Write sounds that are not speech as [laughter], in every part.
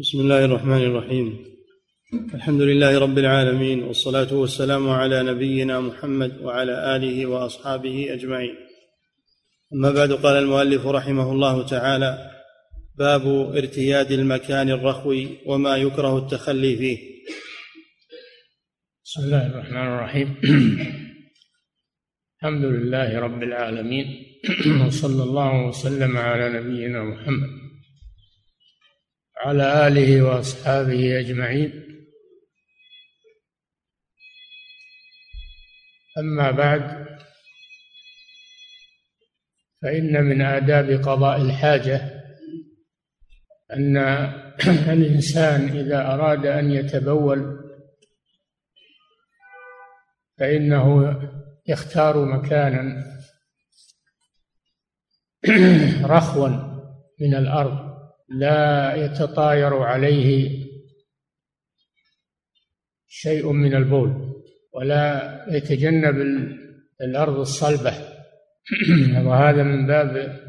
بسم الله الرحمن الرحيم. الحمد لله رب العالمين والصلاة والسلام على نبينا محمد وعلى آله وأصحابه أجمعين. أما بعد قال المؤلف رحمه الله تعالى باب ارتياد المكان الرخوي وما يكره التخلي فيه. بسم الله الرحمن الرحيم. [clears throat] الحمد لله رب العالمين [clears throat] وصلى الله وسلم على نبينا محمد. وعلى آله وأصحابه أجمعين. أما بعد فإن من آداب قضاء الحاجة أن [clears throat] الإنسان إذا أراد أن يتبول فإنه يختار مكانا [clears throat] رخوا من الأرض. لا يتطاير عليه شيء من البول ولا يتجنب الأرض الصلبة. [clears throat] وهذا من باب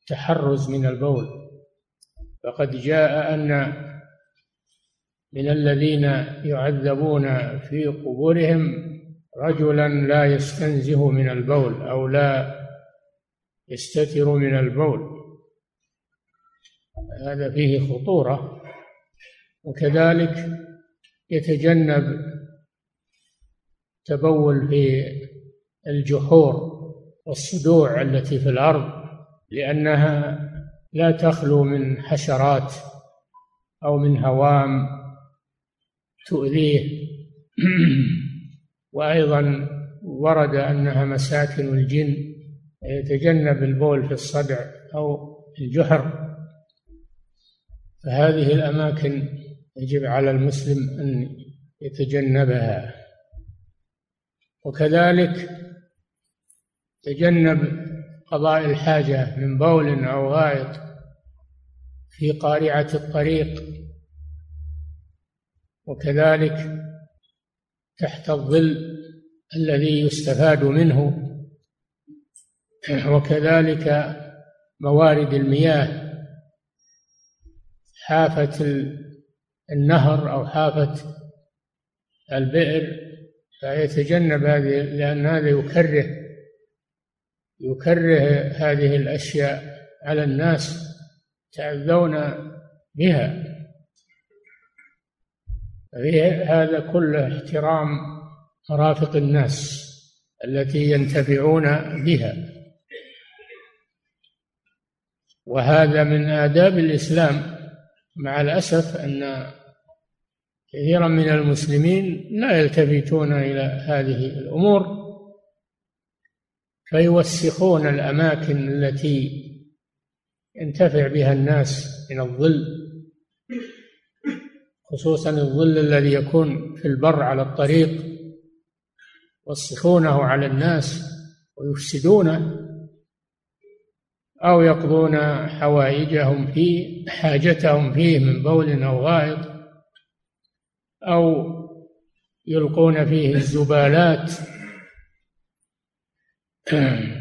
التحرز من البول. فقد جاء أن من الذين يعذبون في قبورهم رجلا لا يستنزه من البول أو لا يستتر من البول. هذا فيه خطورة وكذلك يتجنب تبول في الجحور والصدوع التي في الأرض لأنها لا تخلو من حشرات أو من هوام تؤذيه. [clears throat] وأيضا ورد أنها مساكن الجن يتجنب البول في الصدع أو الجحر. فهذه الأماكن يجب على المسلم أن يتجنبها. وكذلك تجنب قضاء الحاجة من بول أو غائط في قارعة الطريق. وكذلك تحت الظل الذي يستفاد منه. وكذلك موارد المياه. حافة النهر أو حافة البئر فيتجنب هذه لأن هذا يكره يكره هذه الأشياء على الناس يتأذون بها. هذا كله احترام مرافق الناس التي ينتفعون بها. وهذا من آداب الإسلام. مع الأسف أن كثيرا من المسلمين لا يلتفتون إلى هذه الأمور فيوسخون الأماكن التي ينتفع بها الناس من الظل خصوصا الظل الذي يكون في البر على الطريق يوسخونه على الناس ويفسدونه. أو يقضون حوائجهم فيه حاجتهم فيه من بول أو غائط أو يلقون فيه الزبالات [clears throat]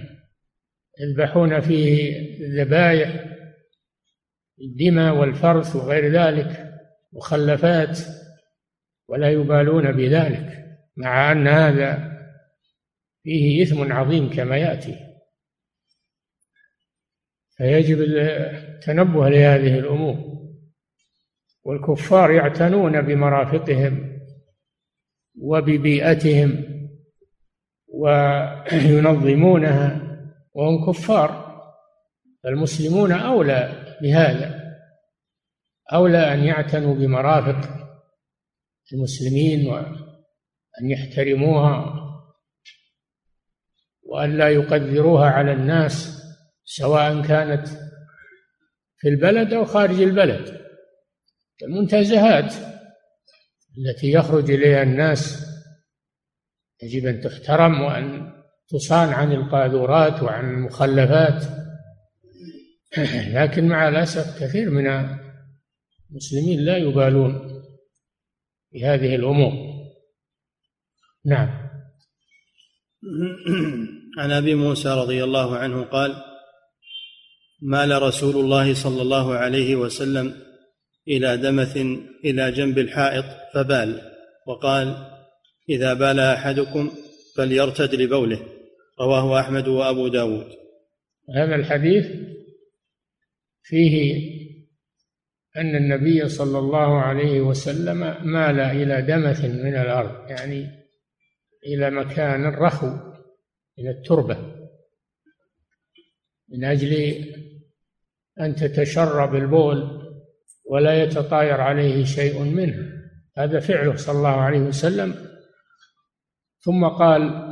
يذبحون فيه الذبائح الدماء والفرث وغير ذلك مخلفات ولا يبالون بذلك مع أن هذا فيه إثم عظيم كما يأتي. فيجب التنبه لهذه الأمور. والكفار يعتنون بمرافقهم وببيئتهم وينظمونها وهم كفار المسلمون أولى بهذا أولى أن يعتنوا بمرافق المسلمين وأن يحترموها وأن لا يقدروها على الناس. سواء كانت في البلد أو خارج البلد. المنتزهات التي يخرج إليها الناس يجب أن تحترم وأن تصان عن القاذورات وعن المخلفات. [clears throat] لكن مع الأسف كثير من المسلمين لا يبالون بهذه الأمور. نعم. [clears throat] عن أبي موسى رضي الله عنه قال مال رسول الله صلى الله عليه وسلم إلى دمث إلى جنب الحائط فبال وقال إذا بال أحدكم فليرتد لبوله. رواه أحمد وأبو داود. هذا الحديث فيه أن النبي صلى الله عليه وسلم مال إلى دمث من الأرض يعني إلى مكان رخو إلى التربة من أجل أن تتشرب البول ولا يتطاير عليه شيء منه. هذا فعله صلى الله عليه وسلم. ثم قال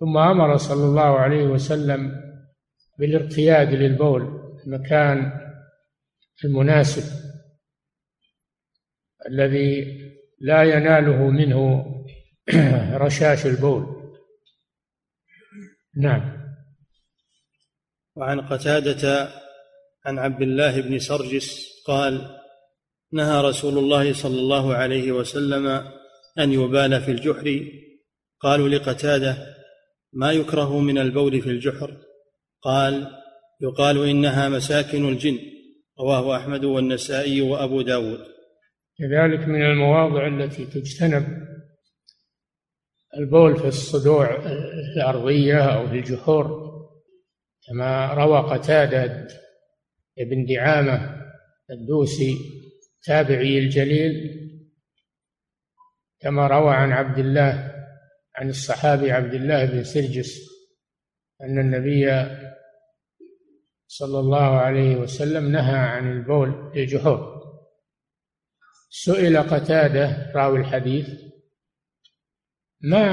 ثم أمر صلى الله عليه وسلم بالارتياد للبول المكان المناسب الذي لا يناله منه [clears throat] رشاش البول. نعم. وعن قتادة عن عبد الله بن سرجس قال نهى رسول الله صلى الله عليه وسلم أن يبال في الجحر. قالوا لقتادة ما يكره من البول في الجحر؟ قال يقال إنها مساكن الجن رواه أحمد والنسائي وأبو داود. كذلك من المواضع التي تجتنب البول في الصدوع الأرضية أو في الجحور كما روى قتادة ابن دعامة الدوسي التابعي الجليل كما روى عن عبد الله عن الصحابي عبد الله بن سرجس أن النبي صلى الله عليه وسلم نهى عن البول في الجحور سئل قتادة راوي الحديث ما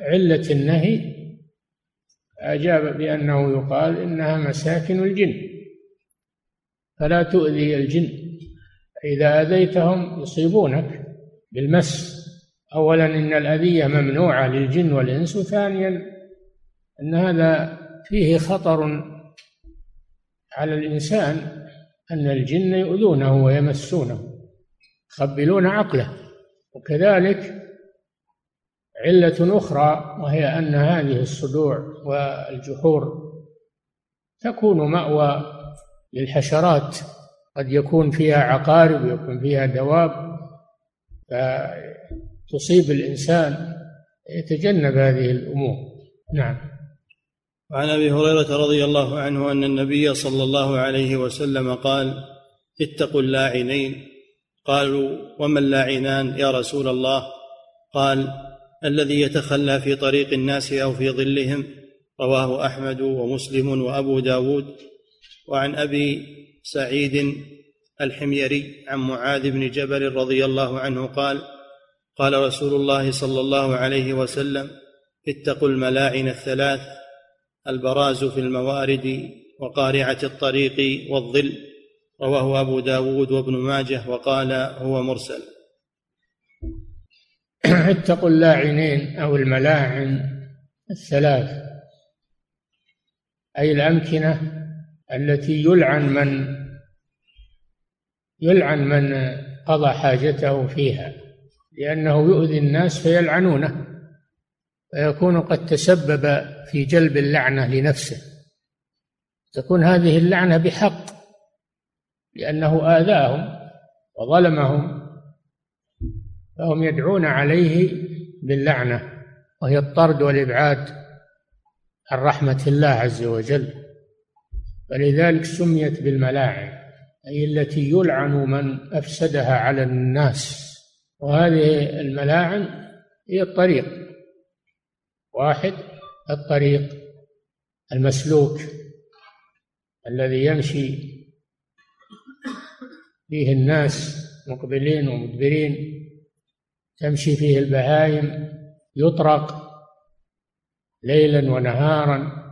علة النهي؟ أجاب بأنه يقال إنها مساكن الجن. فلا تؤذي الجن. إذا أذيتهم يصيبونك بالمس. أولا إن الأذية ممنوعة للجن والإنس وثانيا أن هذا فيه خطر على الإنسان أن الجن يؤذونه ويمسونه يخبلون عقله. وكذلك علة أخرى وهي أن هذه الصدوع والجحور تكون مأوى للحشرات. قد يكون فيها عقارب ويكون فيها دواب فتصيب الإنسان يتجنب هذه الأمور. نعم. وعن أبي هريرة رضي الله عنه أن النبي صلى الله عليه وسلم قال اتقوا اللاعنين. قالوا وما اللاعنان يا رسول الله؟ قال الذي يتخلى في طريق الناس أو في ظلهم. رواه أحمد ومسلم وأبو داود. وعن أبي سعيد الحميري عن معاذ بن جبل رضي الله عنه قال قال رسول الله صلى الله عليه وسلم اتقوا الملاعن الثلاث البراز في الموارد وقارعة الطريق والظل. رواه أبو داود وابن ماجه وقال هو مرسل. [coughs] اتقوا اللاعنين أو الملاعن الثلاث أي الأمكنة التي يلعن من يلعن من قضى حاجته فيها لأنه يؤذي الناس فيلعنونه فيكون قد تسبب في جلب اللعنة لنفسه. تكون هذه اللعنة بحق لأنه آذاهم وظلمهم فهم يدعون عليه باللعنة وهي الطرد والإبعاد عن رحمة الله عز وجل. فلذلك سميت بالملاعن أي التي يلعن من أفسدها على الناس. وهذه الملاعن هي الطريق. واحد الطريق المسلوك الذي يمشي فيه الناس مقبلين ومدبرين تمشي فيه البهائم يطرق ليلا ونهارا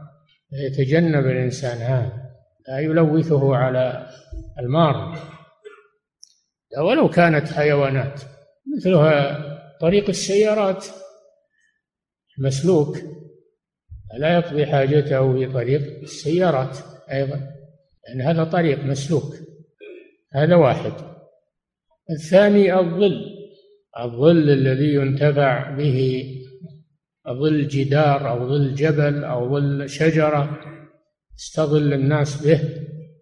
يتجنب الإنسان هذا. لا يلوثه على المار. ولو كانت حيوانات مثلها طريق السيارات. مسلوك لا يقضي حاجته في طريق السيارات أيضا لأن يعني هذا طريق مسلوك هذا واحد. الثاني الظل الظل الذي ينتفع به ظل جدار أو ظل جبل أو ظل شجرة. يستظل الناس به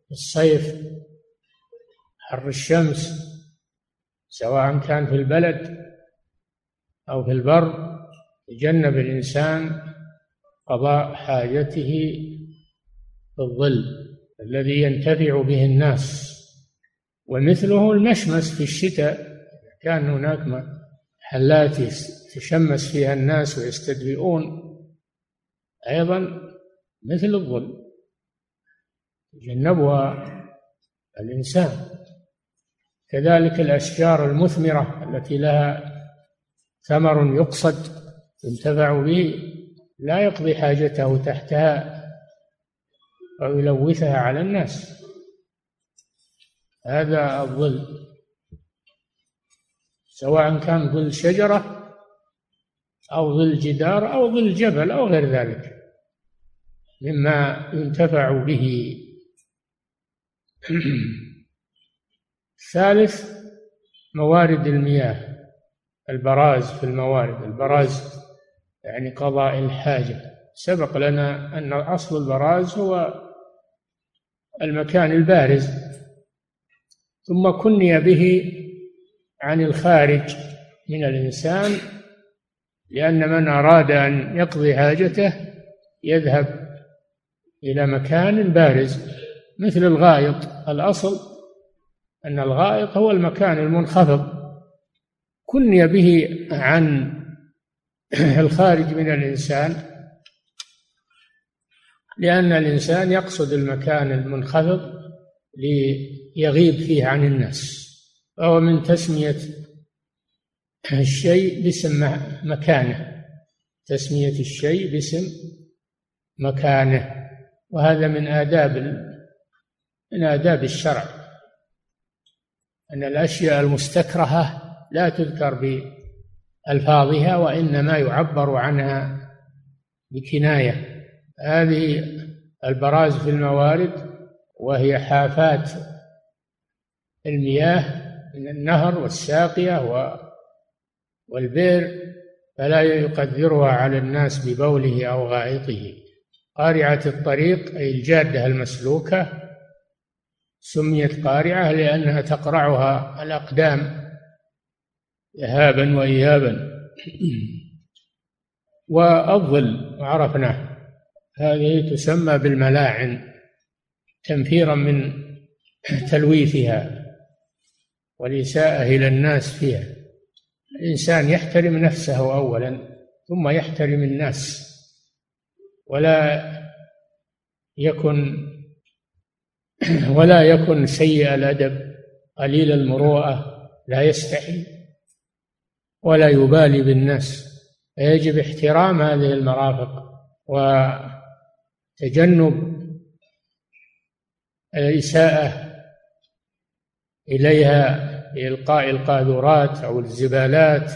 في الصيف حر الشمس سواء كان في البلد أو في البر يتجنب الإنسان قضاء حاجته في الظل الذي ينتفع به الناس. ومثله المشمس في الشتاء كان هناك محلات يتشمس فيها الناس ويستدفئون أيضا مثل الظل. يتجنبها الإنسان. كذلك الأشجار المثمرة التي لها ثمر يقصد ينتفع به لا يقضي حاجته تحتها أو يلوثها على الناس. هذا الظل. سواء كان ظل شجرة أو ظل جدار أو ظل جبل أو غير ذلك مما ينتفع به [clears throat] الثالث موارد المياه البراز في الموارد. البراز يعني قضاء الحاجة. سبق لنا أن أصل البراز هو المكان البارز ثم كني به عن الخارج من الإنسان لأن من أراد أن يقضي حاجته يذهب إلى مكان بارز. مثل الغائط. الأصل أن الغائط هو المكان المنخفض. كني به عن [clears throat] الخارج من الإنسان لأن الإنسان يقصد المكان المنخفض ليغيب فيه عن الناس. فهو من تسمية الشيء باسم مكانه. تسمية الشيء باسم مكانه. وهذا من آداب من آداب الشرع أن الأشياء المستكرهة لا تذكر بألفاظها وإنما يعبر عنها بكناية. هذه البراز في الموارد وهي حافات المياه من النهر والساقية والبئر فلا يقدرها على الناس ببوله أو غائطه. قارعة الطريق أي الجادة المسلوكة سميت قارعة لأنها تقرعها الأقدام ذهابا وإيابا. [clears throat] والظل عرفناه. هذه تسمى بالملاعن تنفيرا من [clears throat] تلويثها والإساءة إلى الناس فيها. الإنسان يحترم نفسه أولا ثم يحترم الناس ولا يكن [clears throat] ولا يكن سيء الأدب قليل المروءة لا يستحي ولا يبالي بالناس. فيجب احترام هذه المرافق وتجنب الإساءة إليها بإلقاء القاذورات أو الزبالات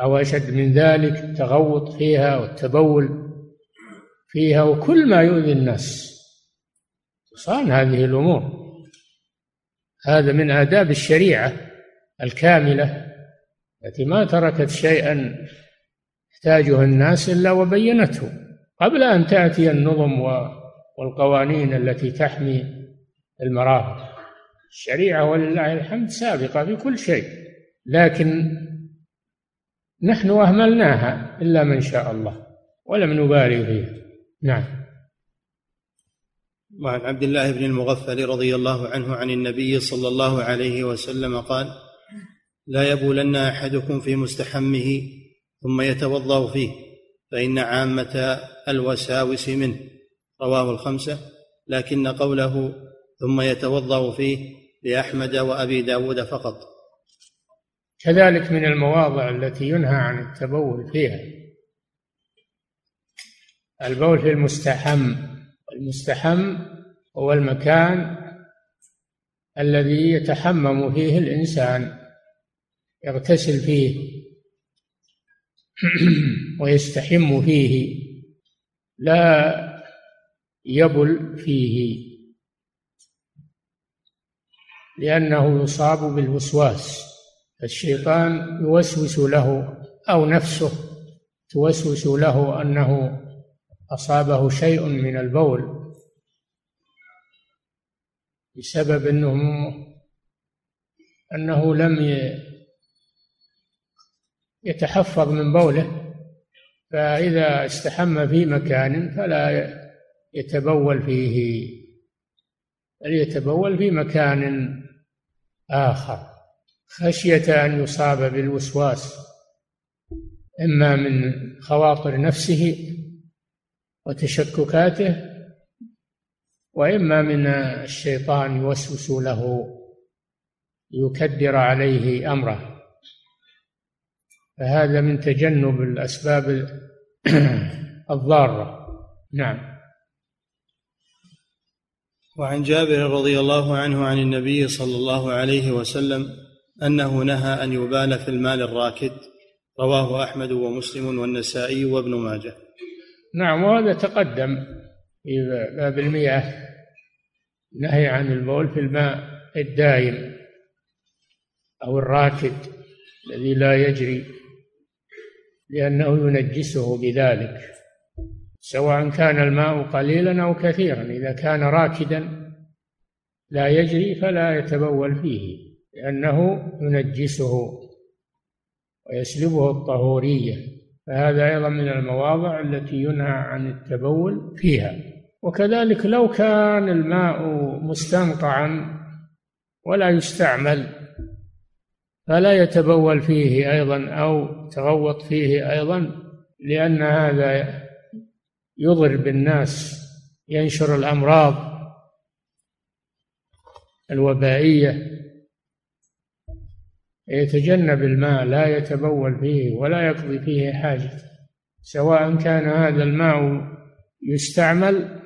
أو أشد من ذلك التغوط فيها والتبول فيها وكل ما يؤذي الناس. تصان هذه الأمور. هذا من آداب الشريعة الكاملة التي ما تركت شيئا يحتاجه الناس إلا وبينته. قبل أن تأتي النظم والقوانين التي تحمي المرافق. الشريعة ولله الحمد سابقة في كل شيء لكن نحن أهملناها إلا من شاء الله ولم نبالي فيها. نعم. وعن عبد الله بن المغفل رضي الله عنه عن النبي صلى الله عليه وسلم قال لا يبولن أحدكم في مستحمه ثم يتوضأ فيه فإن عامة الوساوس منه. رواه الخمسة. لكن قوله ثم يتوضأ فيه لأحمد وأبي داود فقط. كذلك من المواضع التي ينهى عن التبول فيها. البول في المستحم. المستحم هو المكان الذي يتحمم فيه الإنسان يغتسل فيه [clears throat] ويستحم فيه لا يبل فيه لأنه يصاب بالوسواس الشيطان يوسوس له أو نفسه توسوس له أنه أصابه شيء من البول بسبب أنه أنه لم يتحفظ من بوله فإذا استحم في مكان فلا يتبول فيه. بل يتبول في مكان آخر. خشية أن يصاب بالوسواس إما من خواطر نفسه وتشككاته وإما من الشيطان يوسوس له ليكدر عليه أمره. فهذا من تجنب الأسباب [clears throat] الضارة. نعم. وعن جابر رضي الله عنه عن النبي صلى الله عليه وسلم أنه نهى أن يبال في المال الراكد رواه أحمد ومسلم والنسائي وابن ماجه. نعم وهذا تقدم في باب المياه نهي عن البول في الماء الدائم أو الراكد الذي لا يجري لأنه ينجسه بذلك سواء كان الماء قليلا أو كثيرا. إذا كان راكدا لا يجري فلا يتبول فيه لأنه ينجسه ويسلبه الطهورية. فهذا أيضا من المواضع التي ينهى عن التبول فيها. وكذلك لو كان الماء مستنقعا ولا يستعمل فلا يتبول فيه أيضا أو تغوط فيه أيضا لأن هذا يضر بالناس ينشر الأمراض الوبائية. يتجنب الماء لا يتبول فيه ولا يقضي فيه حاجة. سواء كان هذا الماء يستعمل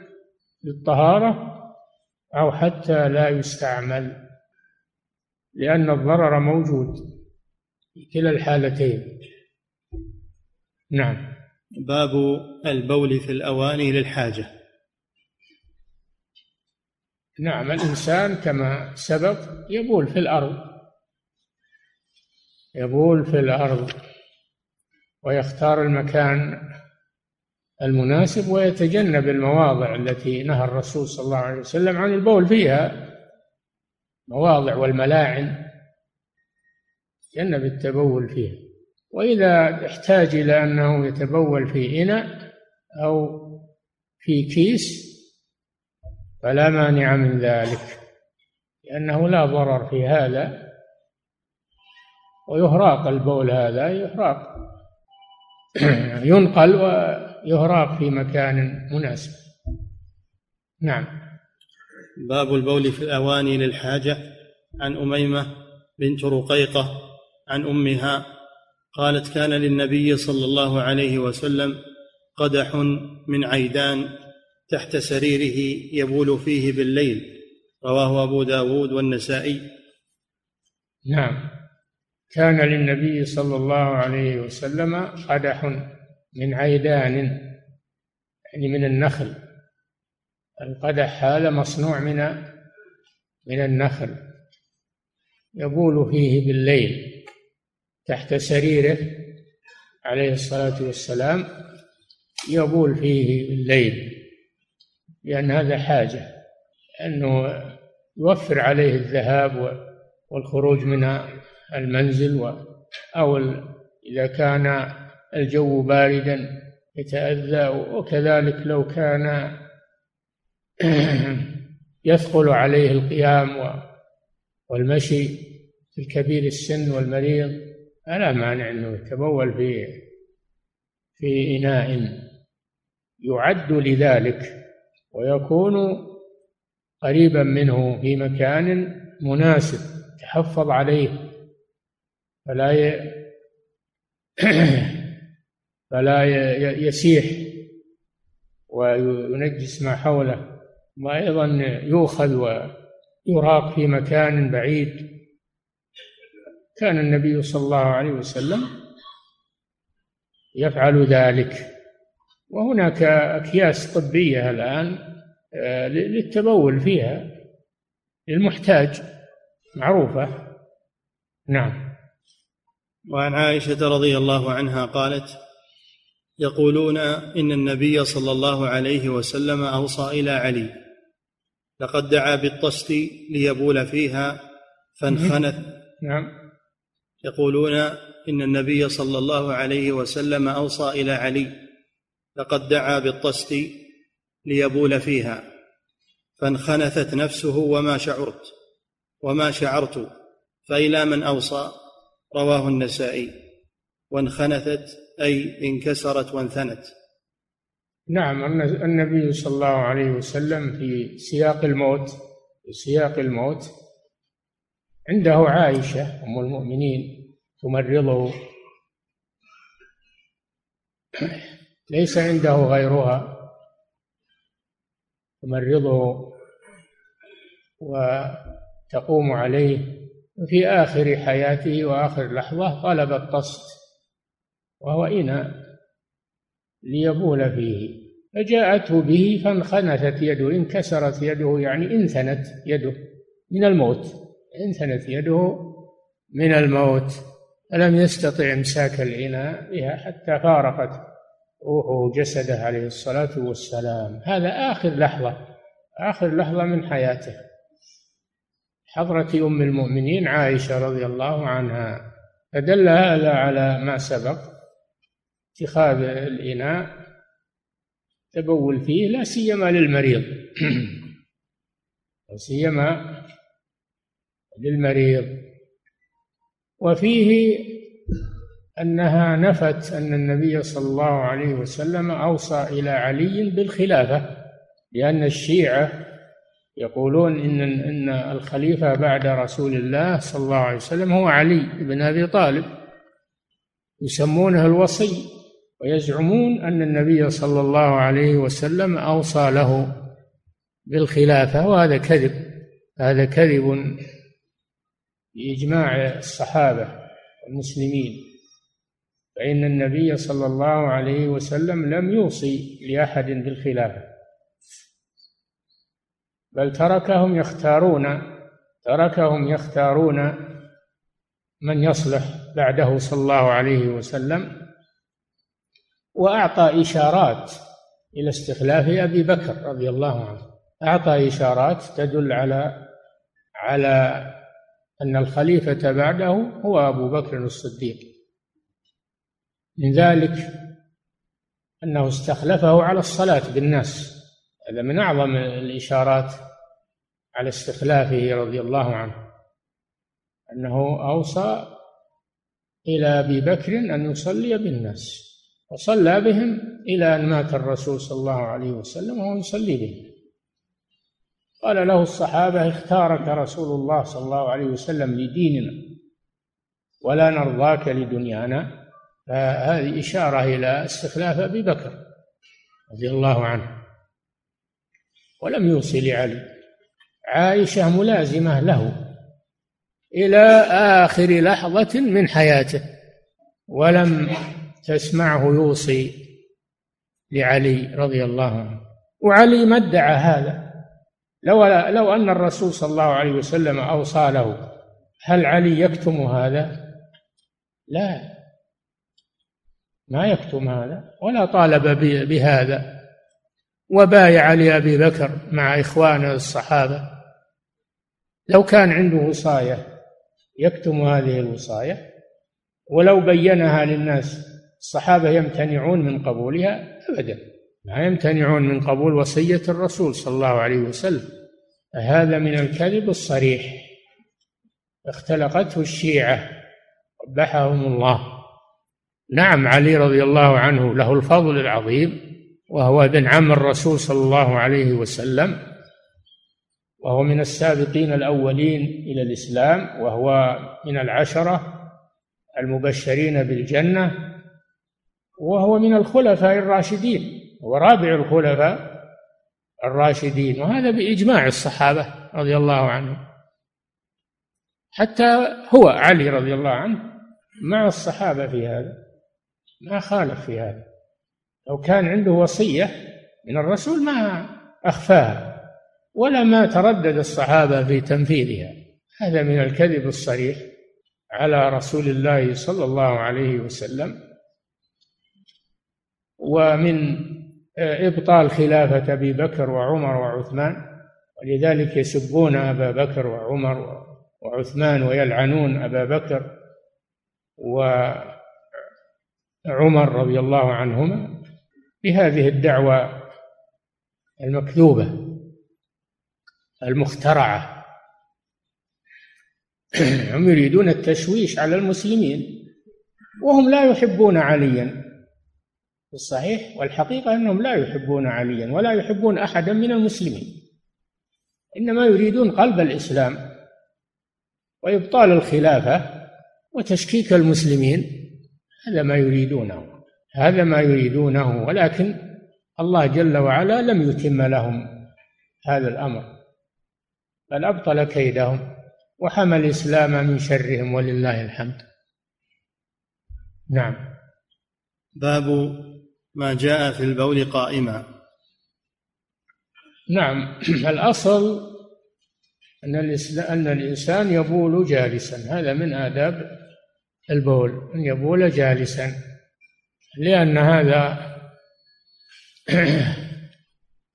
للطهارة أو حتى لا يستعمل لأن الضرر موجود في كلا الحالتين. نعم. باب البول في الأواني للحاجة. نعم الإنسان كما سبق يبول في الأرض. يبول في الأرض ويختار المكان المناسب ويتجنب المواضع التي نهى الرسول صلى الله عليه وسلم عن البول فيها. مواضع والملاعن تجنب التبول فيها. وإذا احتاج إلى أنه يتبول في إناء أو في كيس فلا مانع من ذلك لأنه لا ضرر في هذا. ويهراق البول هذا يهراق. [clears throat] ينقل ويهراق في مكان مناسب. نعم. باب البول في الأواني للحاجة. عن أميمة بنت رقيقة عن أمها قالت كان للنبي صلى الله عليه وسلم قدح من عيدان تحت سريره يبول فيه بالليل. رواه أبو داود والنسائي. نعم. كان للنبي صلى الله عليه وسلم قدح من عيدان يعني من النخل. القدح هذا مصنوع من من النخل. يبول فيه بالليل تحت سريره عليه الصلاة والسلام يبول فيه بالليل لأن هذا حاجة أنه يوفر عليه الذهاب والخروج من المنزل أو إذا كان الجو باردا يتأذى وكذلك لو كان [clears throat] يثقل عليه القيام والمشي في الكبير السن والمريض فلا مانع إنه يتبول في في إناء يعد لذلك ويكون قريبا منه في مكان مناسب تحفظ عليه. فلا ي... [clears throat] فلا يسيح وينجس ما حوله. وأيضا يؤخذ ويراق في مكان بعيد. كان النبي صلى الله عليه وسلم يفعل ذلك. وهناك أكياس طبية الآن آه، للتبول فيها للمحتاج معروفة. نعم. وعن عائشة رضي الله عنها قالت يقولون إن النبي صلى الله عليه وسلم أوصى إلى علي. لقد دعا بالطست ليبول فيها فانخنث. نعم. يقولون إن النبي صلى الله عليه وسلم أوصى إلى علي. لقد دعا بالطست ليبول فيها فانخنثت نفسه وما شعرت وما شعرت فإلى من أوصى؟ رواه النسائي وانخنثت أي انكسرت وانثنت. نعم النبي صلى الله عليه وسلم في سياق الموت في سياق الموت عنده عائشة أم المؤمنين تمرضه. ليس عنده غيرها تمرضه وتقوم عليه. وفي آخر حياته وآخر لحظة طلب الطست وهو إناء ليبول فيه. فجاءته به فانخنثت يده انكسرت يده يعني انثنت يده من الموت انثنت يده من الموت. فلم يستطع إمساك الإناء بها حتى فارقت روحه جسده عليه الصلاة والسلام. هذا آخر لحظة آخر لحظة من حياته. حضرة أم المؤمنين عائشة رضي الله عنها فدل هذا على ما سبق. اتخاذ الإناء تبول فيه لا سيما للمريض. لا سيما للمريض. وفيه أنها نفت أن النبي صلى الله عليه وسلم أوصى إلى علي بالخلافة لأن الشيعة يقولون إن إن الخليفة بعد رسول الله صلى الله عليه وسلم هو علي بن أبي طالب. يسمونه الوصي ويزعمون أن النبي صلى الله عليه وسلم أوصى له بالخلافة وهذا كذب هذا كذب بإجماع الصحابة المسلمين. فإن النبي صلى الله عليه وسلم لم يوصي لأحد بالخلافة. بل تركهم يختارون تركهم يختارون من يصلح بعده صلى الله عليه وسلم وأعطى إشارات إلى استخلاف أبي بكر رضي الله عنه. أعطى إشارات تدل على على أن الخليفة بعده هو أبو بكر الصديق. من ذلك أنه استخلفه على الصلاة بالناس. هذا من أعظم الإشارات. على استخلافه رضي الله عنه أنه أوصى إلى أبي بكر أن يصلي بالناس وصلى بهم إلى أن مات الرسول صلى الله عليه وسلم وهو يصلي بهم قال له الصحابة اختارك رسول الله صلى الله عليه وسلم لديننا ولا نرضاك لدنيانا. فهذه إشارة إلى استخلاف أبي بكر رضي الله عنه. ولم يوصي لعلي. عائشة ملازمة له إلى آخر لحظة من حياته ولم تسمعه يوصي لعلي رضي الله عنه. وعلي ما ادعى هذا. لو لو أن الرسول صلى الله عليه وسلم أوصى له هل علي يكتم هذا؟ لا. ما يكتم هذا ولا طالب بهذا. وبايع لأبي بكر مع إخوانه الصحابة. لو كان عنده وصاية يكتم هذه الوصاية ولو بينها للناس الصحابة يمتنعون من قبولها أبدا. ما يمتنعون من قبول وصية الرسول صلى الله عليه وسلم. هذا من الكذب الصريح. اختلقته الشيعة قبحهم الله. نعم علي رضي الله عنه له الفضل العظيم وهو ابن عم الرسول صلى الله عليه وسلم. وهو من السابقين الأولين إلى الإسلام وهو من العشرة المبشرين بالجنة وهو من الخلفاء الراشدين ورابع الخلفاء الراشدين وهذا بإجماع الصحابة رضي الله عنهم. حتى هو علي رضي الله عنه مع الصحابة في هذا ما خالف في هذا. لو كان عنده وصية من الرسول ما أخفاها. ولا ما تردد الصحابة في تنفيذها. هذا من الكذب الصريح على رسول الله صلى الله عليه وسلم ومن آه، إبطال خلافة أبي بكر وعمر وعثمان. ولذلك يسبون أبا بكر وعمر وعثمان ويلعنون أبا بكر وعمر رضي الله عنهما بهذه الدعوة المكذوبة. المخترعة. [clears throat] هم يريدون التشويش على المسلمين وهم لا يحبون عليا. الصحيح والحقيقة أنهم لا يحبون عليا ولا يحبون أحدا من المسلمين. إنما يريدون قلب الإسلام وإبطال الخلافة وتشكيك المسلمين. هذا ما يريدونه هذا ما يريدونه ولكن الله جل وعلا لم يتم لهم هذا الأمر. بل أبطل كيدهم وحمى الإسلام من شرهم ولله الحمد. نعم. باب ما جاء في البول قائما. نعم. [clears throat] الأصل أن أن الإنسان يبول جالسا. هذا من آداب البول أن يبول جالسا. لأن هذا [clears throat]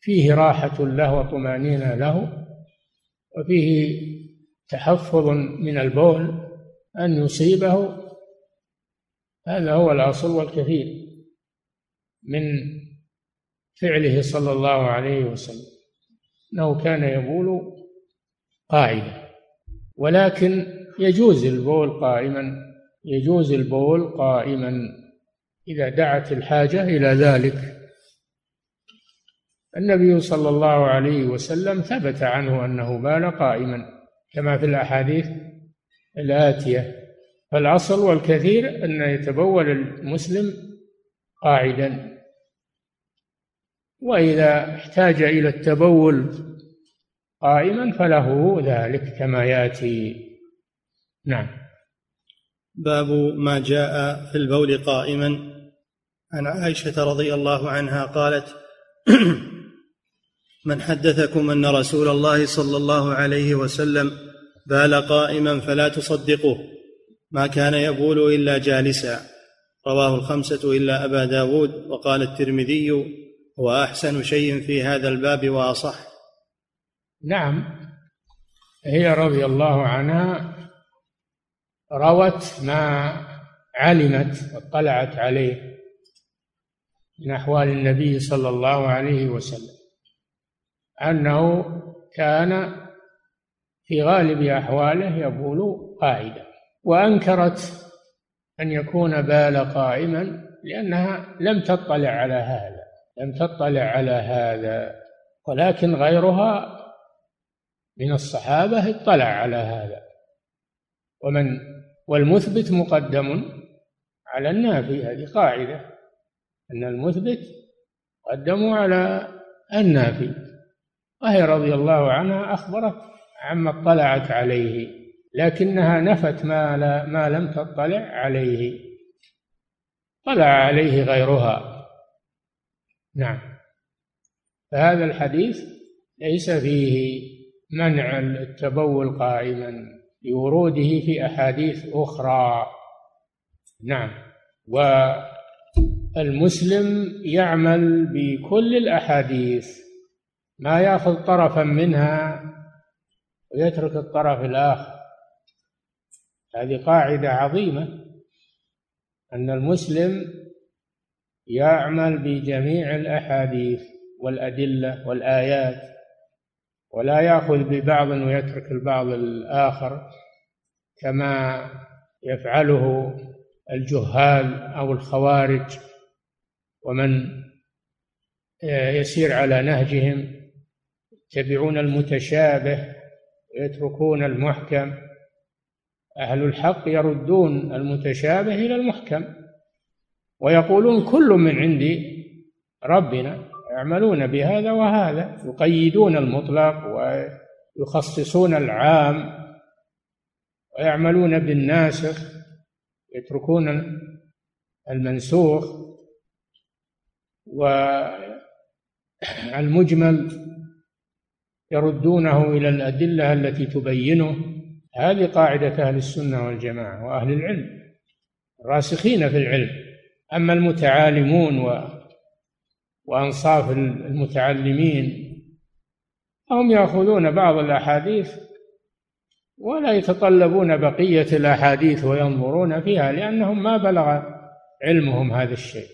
فيه راحة له وطمأنينة له. وفيه تحفظ من البول أن يصيبه. هذا هو الأصل والكثير من فعله صلى الله عليه وسلم أنه كان يبول قاعدة ولكن يجوز البول قائما يجوز البول قائما إذا دعت الحاجة إلى ذلك. النبي صلى الله عليه وسلم ثبت عنه أنه بال قائما كما في الأحاديث الآتية. فالأصل والكثير أن يتبول المسلم قاعدا. وإذا احتاج إلى التبول قائما فله ذلك كما يأتي. نعم. باب ما جاء في البول قائما. عن عائشة رضي الله عنها قالت [clears throat] من حدثكم أن رسول الله صلى الله عليه وسلم بال قائما فلا تصدقوه. ما كان يبول إلا جالسا. رواه الخمسة إلا أبا داود وقال الترمذي هو أحسن شيء في هذا الباب وأصح. نعم هي رضي الله عنها روت ما علمت واطلعت عليه من أحوال النبي صلى الله عليه وسلم. أنه كان في غالب أحواله يبول قاعدا وأنكرت أن يكون بال قائما لأنها لم تطلع على هذا لم تطلع على هذا ولكن غيرها من الصحابة اطلع على هذا. ومن والمثبت مقدم على النافي هذه قاعدة أن المثبت قدم على النافي. وهي رضي الله عنها أخبرت عما اطلعت عليه لكنها نفت ما, لا ما لم تطلع عليه. طلع عليه غيرها. نعم. فهذا الحديث ليس فيه منع التبول قائما لوروده في أحاديث أخرى. نعم. والمسلم يعمل بكل الأحاديث. ما ياخذ طرفا منها ويترك الطرف الآخر. هذه قاعدة عظيمة أن المسلم يعمل بجميع الأحاديث والأدلة والآيات ولا يأخذ ببعض ويترك البعض الآخر كما يفعله الجهال أو الخوارج ومن يسير على نهجهم. يتبعون المتشابه ويتركون المحكم. أهل الحق يردون المتشابه إلى المحكم ويقولون كل من عند ربنا يعملون بهذا وهذا يقيدون المطلق ويخصصون العام ويعملون بالناسخ يتركون المنسوخ والمجمل يردونه إلى الأدلة التي تبينه. هذه قاعدة أهل السنة والجماعة وأهل العلم الراسخين في العلم. أما المتعالمون و وأنصاف المتعلمين هم يأخذون بعض الأحاديث ولا يتطلبون بقية الأحاديث وينظرون فيها لأنهم ما بلغ علمهم هذا الشيء.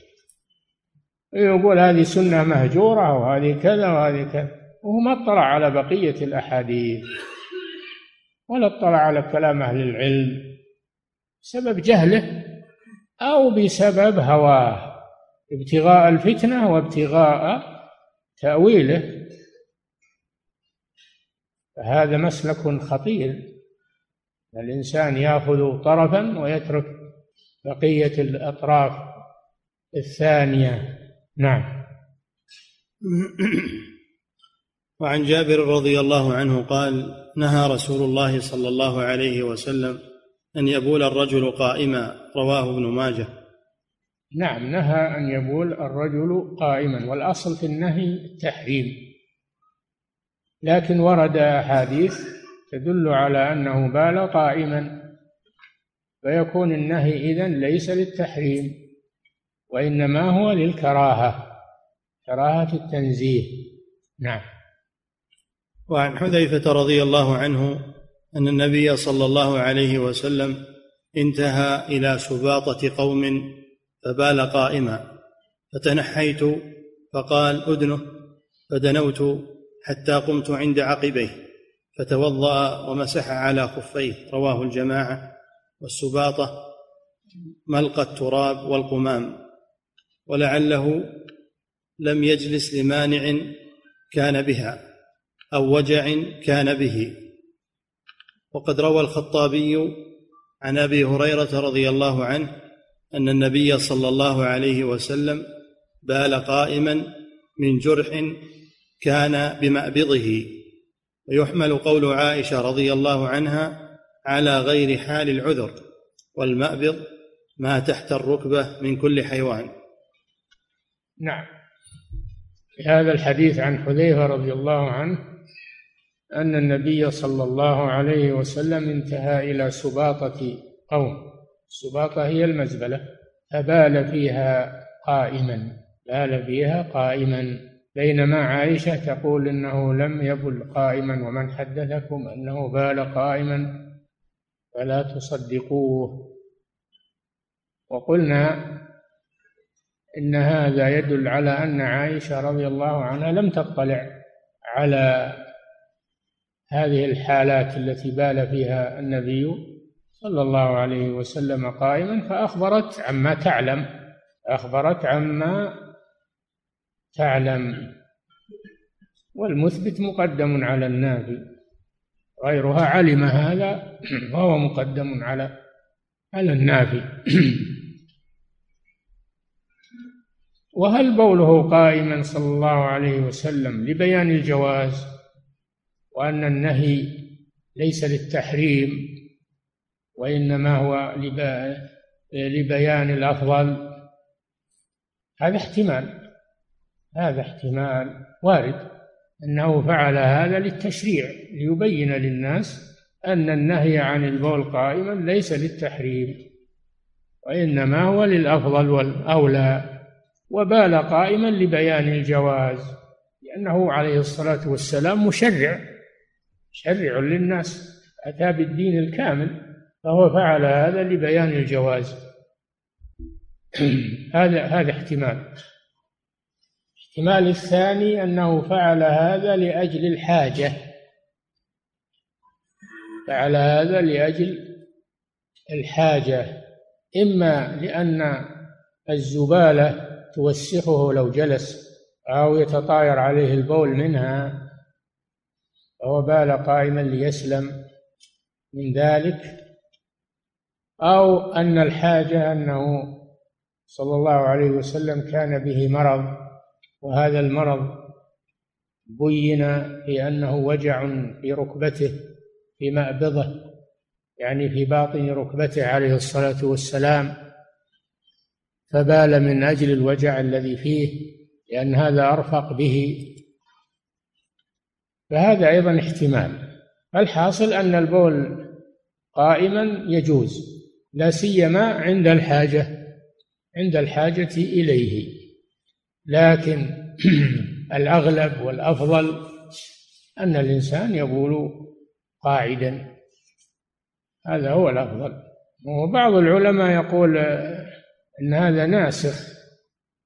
يقول هذه سنة مهجورة وهذه كذا وهذه كذا. وهو ما اطلع على بقية الأحاديث ولا اطلع على كلام أهل العلم بسبب جهله أو بسبب هواه ابتغاء الفتنة وابتغاء تأويله. فهذا مسلك خطير الإنسان يأخذ طرفا ويترك بقية الأطراف الثانية. نعم. [coughs] وعن جابر رضي الله عنه قال نهى رسول الله صلى الله عليه وسلم أن يبول الرجل قائما رواه ابن ماجه. نعم نهى أن يبول الرجل قائما والأصل في النهي التحريم. لكن ورد أحاديث تدل على أنه بال قائما فيكون النهي إذن ليس للتحريم وإنما هو للكراهة كراهة التنزيه. نعم. وعن حذيفة رضي الله عنه أن النبي صلى الله عليه وسلم انتهى إلى سباطة قوم فبال قائما. فتنحيت فقال أدنه فدنوت حتى قمت عند عقبيه فتوضأ ومسح على خفيه. رواه الجماعة. والسباطة ملقى التراب والقمام. ولعله لم يجلس لمانع كان بها. أو وجع كان به. وقد روى الخطابي عن أبي هريرة رضي الله عنه أن النبي صلى الله عليه وسلم بال قائما من جرح كان بمأبضه. ويحمل قول عائشة رضي الله عنها على غير حال العذر والمأبض ما تحت الركبة من كل حيوان. نعم. في هذا الحديث عن حذيفة رضي الله عنه أن النبي صلى الله عليه وسلم انتهى إلى سباطة قوم. السباطة هي المزبلة فبال فيها قائما بال فيها قائما. بينما عائشة تقول إنه لم يبل قائما ومن حدثكم أنه بال قائما فلا تصدقوه. وقلنا إن هذا يدل على أن عائشة رضي الله عنها لم تطلع على هذه الحالات التي بال فيها النبي صلى الله عليه وسلم قائما فأخبرت عما تعلم أخبرت عما تعلم. والمثبت مقدم على النافي غيرها علم هذا [clears throat] وهو مقدم على على النافي. [clears throat] وهل بوله قائما صلى الله عليه وسلم لبيان الجواز؟ وأن النهي ليس للتحريم وإنما هو لبيان الأفضل. هذا احتمال هذا احتمال وارد. أنه فعل هذا للتشريع ليبين للناس أن النهي عن البول قائما ليس للتحريم وإنما هو للأفضل والأولى. وبال قائما لبيان الجواز لأنه عليه الصلاة والسلام مشرع. شرع للناس أتى بالدين الكامل فهو فعل هذا لبيان الجواز. [clears throat] هذا هذا احتمال. الاحتمال الثاني أنه فعل هذا لأجل الحاجة. فعل هذا لأجل الحاجة إما لأن الزبالة توسخه لو جلس أو يتطاير عليه البول منها. فهو بال قائما ليسلم من ذلك أو أن الحاجة أنه صلى الله عليه وسلم كان به مرض وهذا المرض بين في أنه وجع في ركبته في مأبضه يعني في باطن ركبته عليه الصلاة والسلام فبال من أجل الوجع الذي فيه لأن هذا أرفق به فهذا أيضا احتمال. الحاصل أن البول قائما يجوز لا سيما عند الحاجة عند الحاجة إليه. لكن [clears throat] الأغلب والأفضل أن الإنسان يبول قاعدا. هذا هو الأفضل. وبعض العلماء يقول أن هذا ناسخ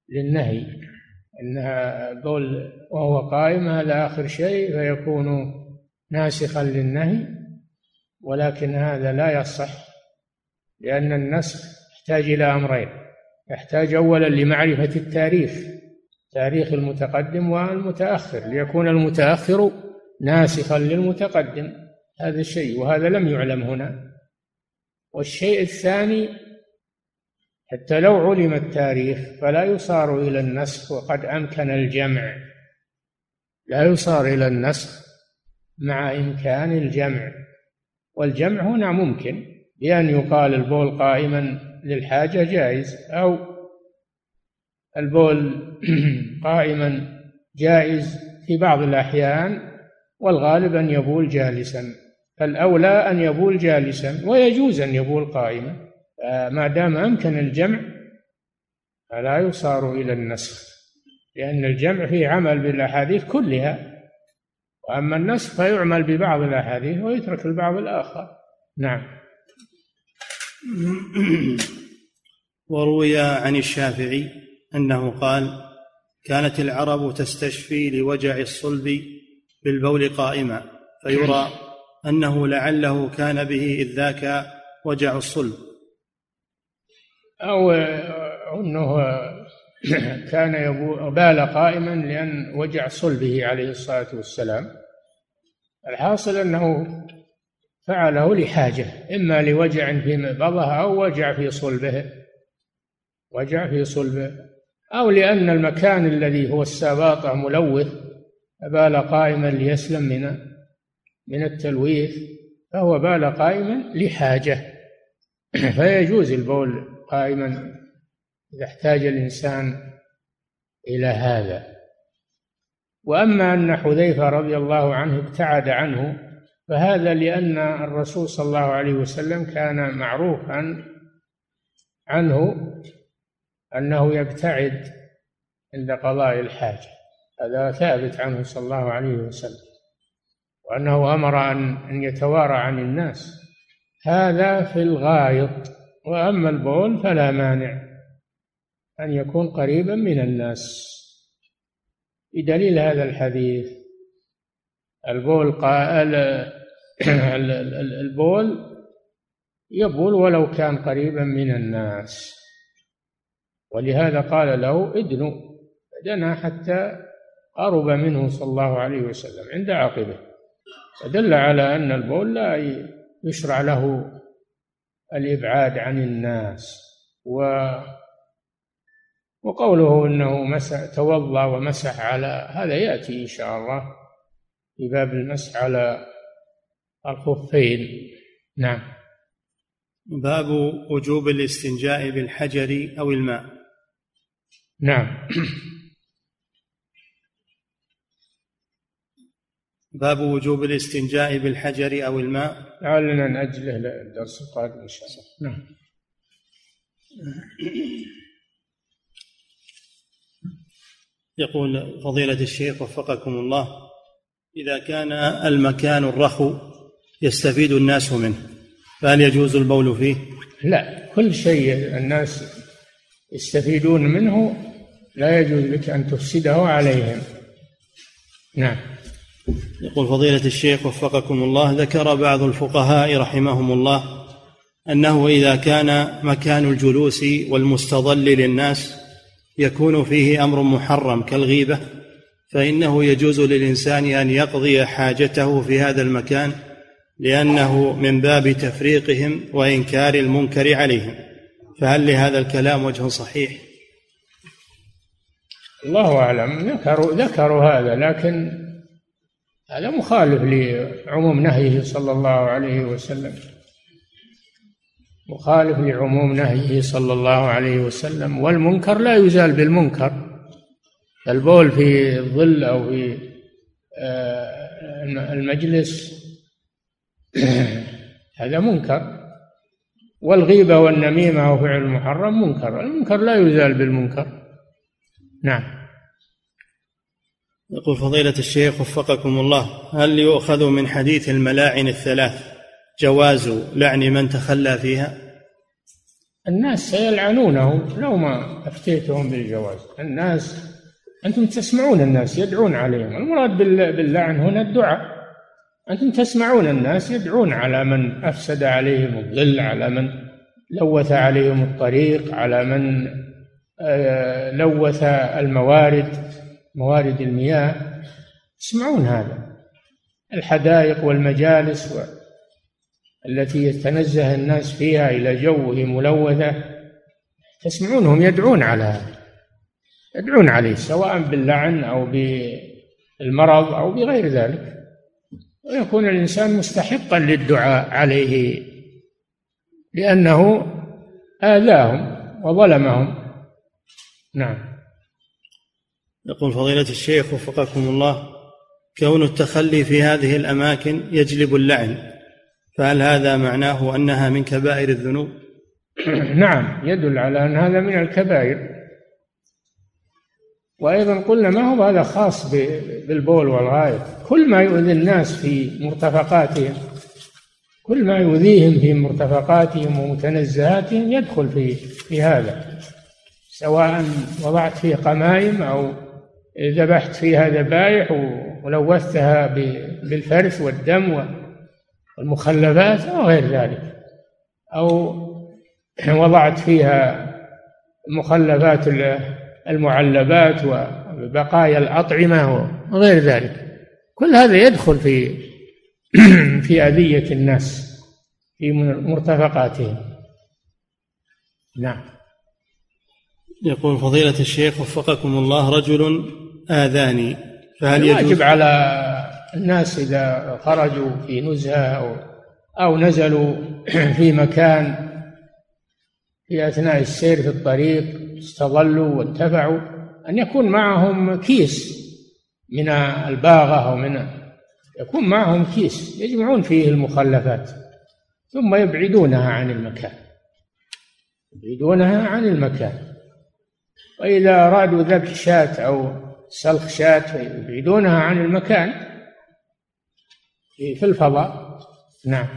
للنهي. أنها بول وهو قائم هذا آخر شيء فيكون ناسخا للنهي ولكن هذا لا يصح لأن النسخ يحتاج إلى أمرين يحتاج أولا لمعرفة التاريخ تاريخ المتقدم والمتأخر ليكون المتأخر ناسخا للمتقدم هذا الشيء وهذا لم يعلم هنا. والشيء الثاني حتى لو علم التاريخ فلا يصار إلى النسخ وقد أمكن الجمع. لا يصار إلى النسخ مع إمكان الجمع. والجمع هنا ممكن بأن يقال البول قائما للحاجة جائز أو البول [clears throat] قائما جائز في بعض الأحيان والغالب أن يبول جالسا. فالأولى أن يبول جالسا ويجوز أن يبول قائما. ما دام أمكن الجمع فلا يصار إلى النسخ لأن الجمع فيه عمل بالأحاديث كلها وأما النسخ فيعمل ببعض الأحاديث ويترك البعض الآخر. نعم. وروي عن الشافعي أنه قال كانت العرب تستشفي لوجع الصلب بالبول قائما فيرى أنه لعله كان به إذ ذاك وجع الصلب. أو أنه كان بال قائما لأن وجع صلبه عليه الصلاة والسلام. الحاصل أنه فعله لحاجة إما لوجع في مبضها أو وجع في صلبه وجع في صلبه أو لأن المكان الذي هو الساباطة ملوث بال قائما ليسلم من من التلويث فهو بال قائما لحاجة. [clears throat] فيجوز البول قائما إذا احتاج الإنسان إلى هذا. وأما أن حذيفة رضي الله عنه ابتعد عنه فهذا لأن الرسول صلى الله عليه وسلم كان معروفا عنه أنه يبتعد عند قضاء الحاجة. هذا ثابت عنه صلى الله عليه وسلم وأنه أمر أن أن يتوارى عن الناس. هذا في الغائط. وأما البول فلا مانع أن يكون قريبا من الناس. بدليل هذا الحديث البول قال البول يبول ولو كان قريبا من الناس. ولهذا قال له ادنو دنا حتى قرب منه صلى الله عليه وسلم عند عقبه فدل على أن البول لا يشرع له الإبعاد عن الناس. و وقوله إنه مسح توضأ ومسح على هذا يأتي إن شاء الله في باب المسح على الخفين. نعم. باب وجوب الاستنجاء بالحجر أو الماء. نعم. باب وجوب الاستنجاء بالحجر أو الماء. لعلنا ناجله للدرس القادم إن شاء الله. نعم. يقول فضيلة الشيخ وفقكم الله إذا كان المكان الرخو يستفيد الناس منه فهل يجوز البول فيه؟ لا كل شيء الناس يستفيدون منه لا يجوز لك أن تفسده عليهم. نعم. يقول فضيلة الشيخ وفقكم الله ذكر بعض الفقهاء رحمهم الله أنه إذا كان مكان الجلوس والمستظل للناس يكون فيه أمر محرم كالغيبة فإنه يجوز للإنسان أن يقضي حاجته في هذا المكان لأنه من باب تفريقهم وإنكار المنكر عليهم. فهل لهذا الكلام وجه صحيح؟ الله أعلم. ذكروا ذكروا هذا لكن هذا مخالف لعموم نهيه صلى الله عليه وسلم. مخالف لعموم نهيه صلى الله عليه وسلم. والمنكر لا يزال بالمنكر. البول في الظل أو في آه، المجلس [clears throat] هذا منكر. والغيبة والنميمة وفعل المحرم منكر. المنكر لا يزال بالمنكر. نعم. يقول فضيلة الشيخ وفقكم الله هل يؤخذ من حديث الملاعن الثلاث جواز لعن من تخلى فيها؟ الناس سيلعنونه لو ما أفتيتهم بالجواز. الناس أنتم تسمعون الناس يدعون عليهم. المراد باللعن هنا الدعاء. أنتم تسمعون الناس يدعون على من أفسد عليهم الظل على من لوث عليهم الطريق على من آه، لوث الموارد. موارد المياه تسمعون هذا. الحدائق والمجالس التي يتنزه الناس فيها إلى جوه ملوثة تسمعونهم يدعون على هذا. يدعون عليه سواء باللعن أو بالمرض أو بغير ذلك. ويكون الإنسان مستحقا للدعاء عليه لأنه آذاهم وظلمهم. نعم. يقول فضيلة الشيخ وفقكم الله كون التخلي في هذه الأماكن يجلب اللعن فهل هذا معناه أنها من كبائر الذنوب؟ [clears throat] نعم يدل على أن هذا من الكبائر. وأيضا قلنا ما هو هذا خاص بالبول والغائط؟ كل ما يؤذي الناس في مرتفقاتهم كل ما يؤذيهم في مرتفقاتهم ومتنزهاتهم يدخل في في هذا سواء وضعت فيه قمائم أو ذبحت فيها ذبائح ولوثتها بالفرث والدم والمخلفات أو غير ذلك. أو وضعت فيها مخلفات المعلبات وبقايا الأطعمة وغير ذلك. كل هذا يدخل في [clears throat] في أذية الناس في مرتفقاتهم. نعم. يقول فضيلة الشيخ وفقكم الله رجل آذاني فهل يجب على الناس إذا خرجوا في نزهة أو أو نزلوا [clears throat] في مكان في أثناء السير في الطريق استظلوا وانتفعوا أن يكون معهم كيس من الباغة أو من يكون معهم كيس يجمعون فيه المخلفات ثم يبعدونها عن المكان. يبعدونها عن المكان. وإذا أرادوا ذبح شاة أو سلخ شاة يبعدونها عن المكان. في الفضاء. نعم.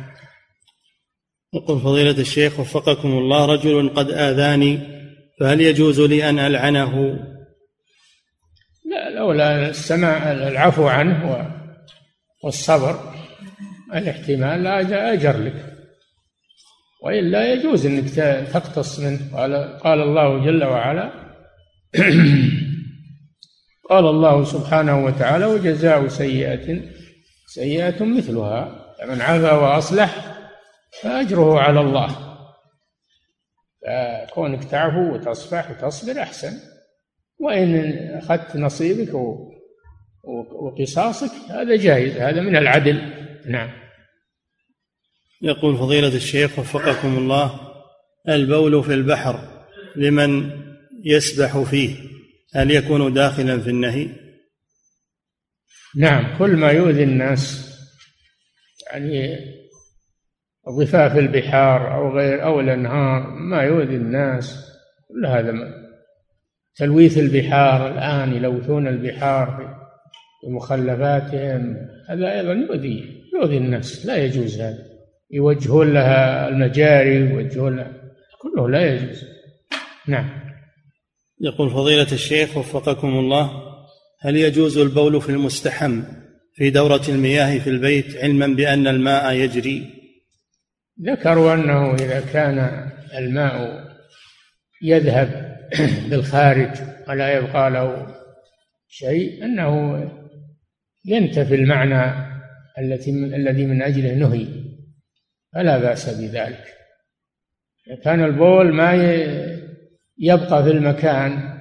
يقول فضيلة الشيخ وفقكم الله رجل قد آذاني فهل يجوز لي أن ألعنه؟ لا لولا السماع العفو عنه والصبر الاحتمال لا أجر لك. وإلا يجوز أنك تقتص منه. قال, قال الله جل وعلا [clears throat] قال الله سبحانه وتعالى وجزاء سيئة سيئة مثلها فمن عفا وأصلح فأجره على الله. فكونك تعفو وتصفح وتصبر أحسن. وإن أخذت نصيبك وقصاصك هذا جائز هذا من العدل. نعم. يقول فضيلة الشيخ وفقكم الله البول في البحر لمن يسبح فيه. هل يكون داخلا في النهي؟ نعم كل ما يؤذي الناس يعني ضفاف البحار أو غير أو الأنهار ما يؤذي الناس كل هذا تلويث البحار الآن يلوثون البحار بمخلفاتهم هذا أيضا يؤذي يؤذي الناس لا يجوز هذا. يوجهون لها المجاري يوجهون لها كله لا يجوز. نعم. يقول فضيلة الشيخ وفقكم الله هل يجوز البول في المستحم في دورة المياه في البيت علما بأن الماء يجري؟ ذكروا أنه إذا كان الماء يذهب [clears throat] بالخارج ولا يبقى له شيء أنه ينتفي المعنى التي الذي من أجله نهي فلا بأس بذلك. كان البول ما يبقى في المكان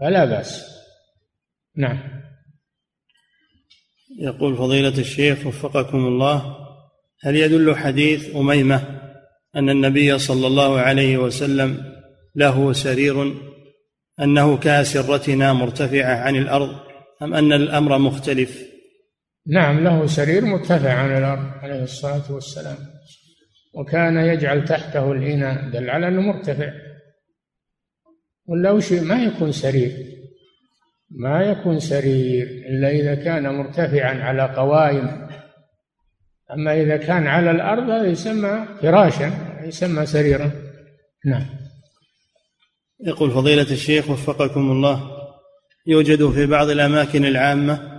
فلا بأس. نعم. يقول فضيلة الشيخ وفقكم الله هل يدل حديث أميمة أن النبي صلى الله عليه وسلم له سرير أنه كأسرتنا مرتفعة عن الأرض أم أن الأمر مختلف؟ نعم له سرير مرتفع عن الأرض عليه الصلاة والسلام وكان يجعل تحته الإناء دل على أنه مرتفع. ولا وش ما يكون سرير. ما يكون سرير إلا إذا كان مرتفعا على قوائم. أما إذا كان على الأرض هذا يسمى فراشا يسمى سريرا. نعم. يقول فضيلة الشيخ وفقكم الله يوجد في بعض الأماكن العامة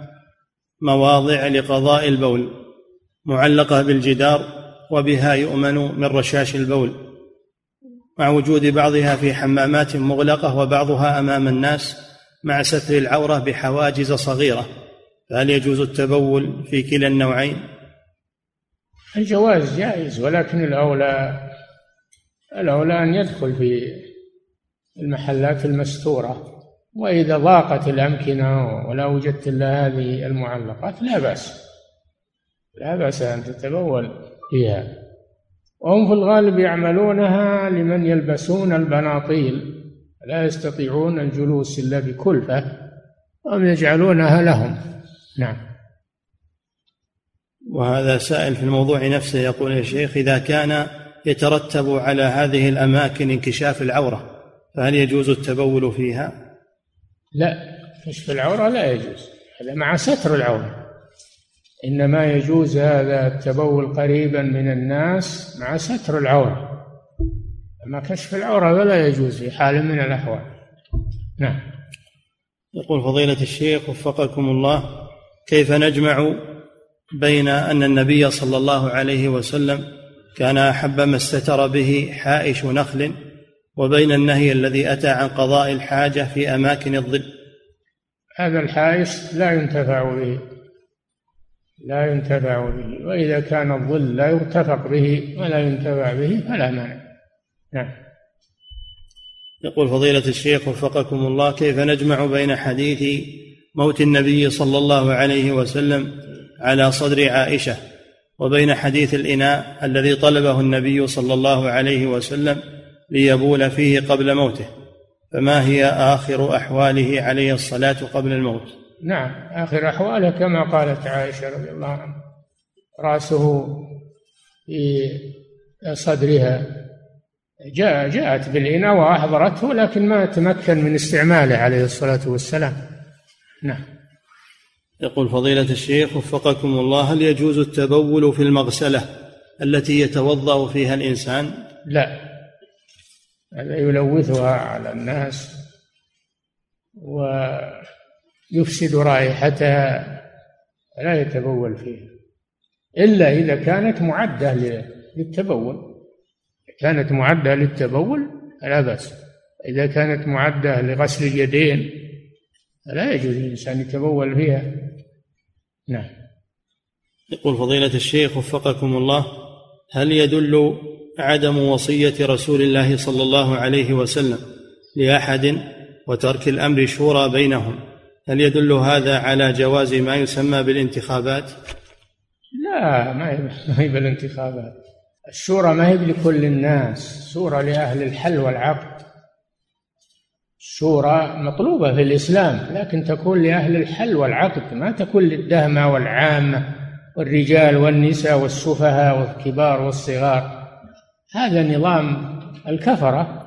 مواضع لقضاء البول معلقة بالجدار وبها يؤمن من رشاش البول. مع وجود بعضها في حمامات مغلقة وبعضها أمام الناس مع ستر العورة بحواجز صغيرة. فهل يجوز التبول في كلا النوعين؟ الجواز جائز ولكن الأولى الأولى أن يدخل في المحلات المستورة. وإذا ضاقت الأمكنة ولا وجدت إلا هذه المعلقات لا بأس. لا بأس أن تتبول فيها. وهم في الغالب يعملونها لمن يلبسون البناطيل. لا يستطيعون الجلوس إلا بكلفة وهم يجعلونها لهم. نعم. وهذا سائل في الموضوع نفسه يقول يا شيخ إذا كان يترتب على هذه الأماكن انكشاف العورة فهل يجوز التبول فيها؟ لا كشف العورة لا يجوز هذا مع ستر العورة. إنما يجوز هذا التبول قريبا من الناس مع ستر العورة. أما كشف العورة فلا يجوز في حال من الأحوال. نعم. يقول فضيلة الشيخ وفقكم الله كيف نجمع بين أن النبي صلى الله عليه وسلم كان أحب ما استتر به حائش نخل وبين النهي الذي أتى عن قضاء الحاجة في أماكن الظل؟ هذا الحائش لا ينتفع به. لا ينتفع به وإذا كان الظل لا يرتفق به ولا ينتفع به فلا مانع. نعم. يقول فضيلة الشيخ وفقكم الله كيف نجمع بين حديث موت النبي صلى الله عليه وسلم على صدر عائشة وبين حديث الإناء الذي طلبه النبي صلى الله عليه وسلم ليبول فيه قبل موته؟ فما هي آخر أحواله عليه الصلاة قبل الموت؟ نعم آخر أحواله كما قالت عائشة رضي الله عنها رأسه في صدرها. جاء جاءت بالإناء وأحضرته لكن ما تمكن من استعماله عليه الصلاة والسلام. نعم. يقول فضيلة الشيخ وفقكم الله هل يجوز التبول في المغسلة التي يتوضأ فيها الإنسان؟ لا. هذا يلوثها على الناس و يفسد رائحتها لا يتبول فيها. إلا إذا كانت معدة للتبول. كانت معدة للتبول فلا بأس. إذا كانت معدة لغسل اليدين فلا يجوز للإنسان يتبول فيها. نعم. يقول فضيلة الشيخ وفقكم الله هل يدل عدم وصية رسول الله صلى الله عليه وسلم لأحد وترك الأمر شورى بينهم؟ هل يدل هذا على جواز ما يسمى بالانتخابات؟ لا ما هي بالانتخابات. الشورى ما هي لكل الناس شورى لأهل الحل والعقد. الشورى مطلوبة في الإسلام لكن تكون لأهل الحل والعقد ما تكون للدهمة والعامة والرجال والنساء والسفهاء والكبار والصغار. هذا نظام الكفرة.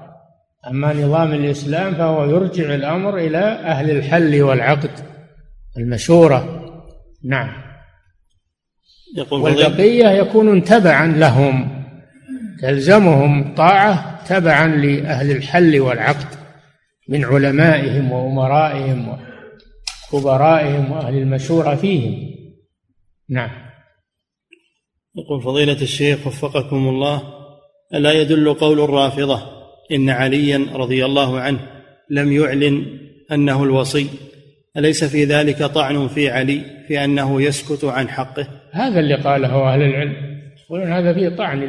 أما نظام الإسلام فهو يرجع الأمر إلى أهل الحل والعقد المشورة. نعم. يقول والبقية يكونون تبعا لهم تلزمهم الطاعة تبعا لأهل الحل والعقد من علمائهم وأمرائهم وكبرائهم وأهل المشورة فيهم. نعم. يقول فضيلة الشيخ وفقكم الله ألا يدل قول الرافضة إن عليا رضي الله عنه لم يعلن أنه الوصي أليس في ذلك طعن في علي في أنه يسكت عن حقه؟ هذا اللي قاله أهل العلم. يقولون هذا فيه طعن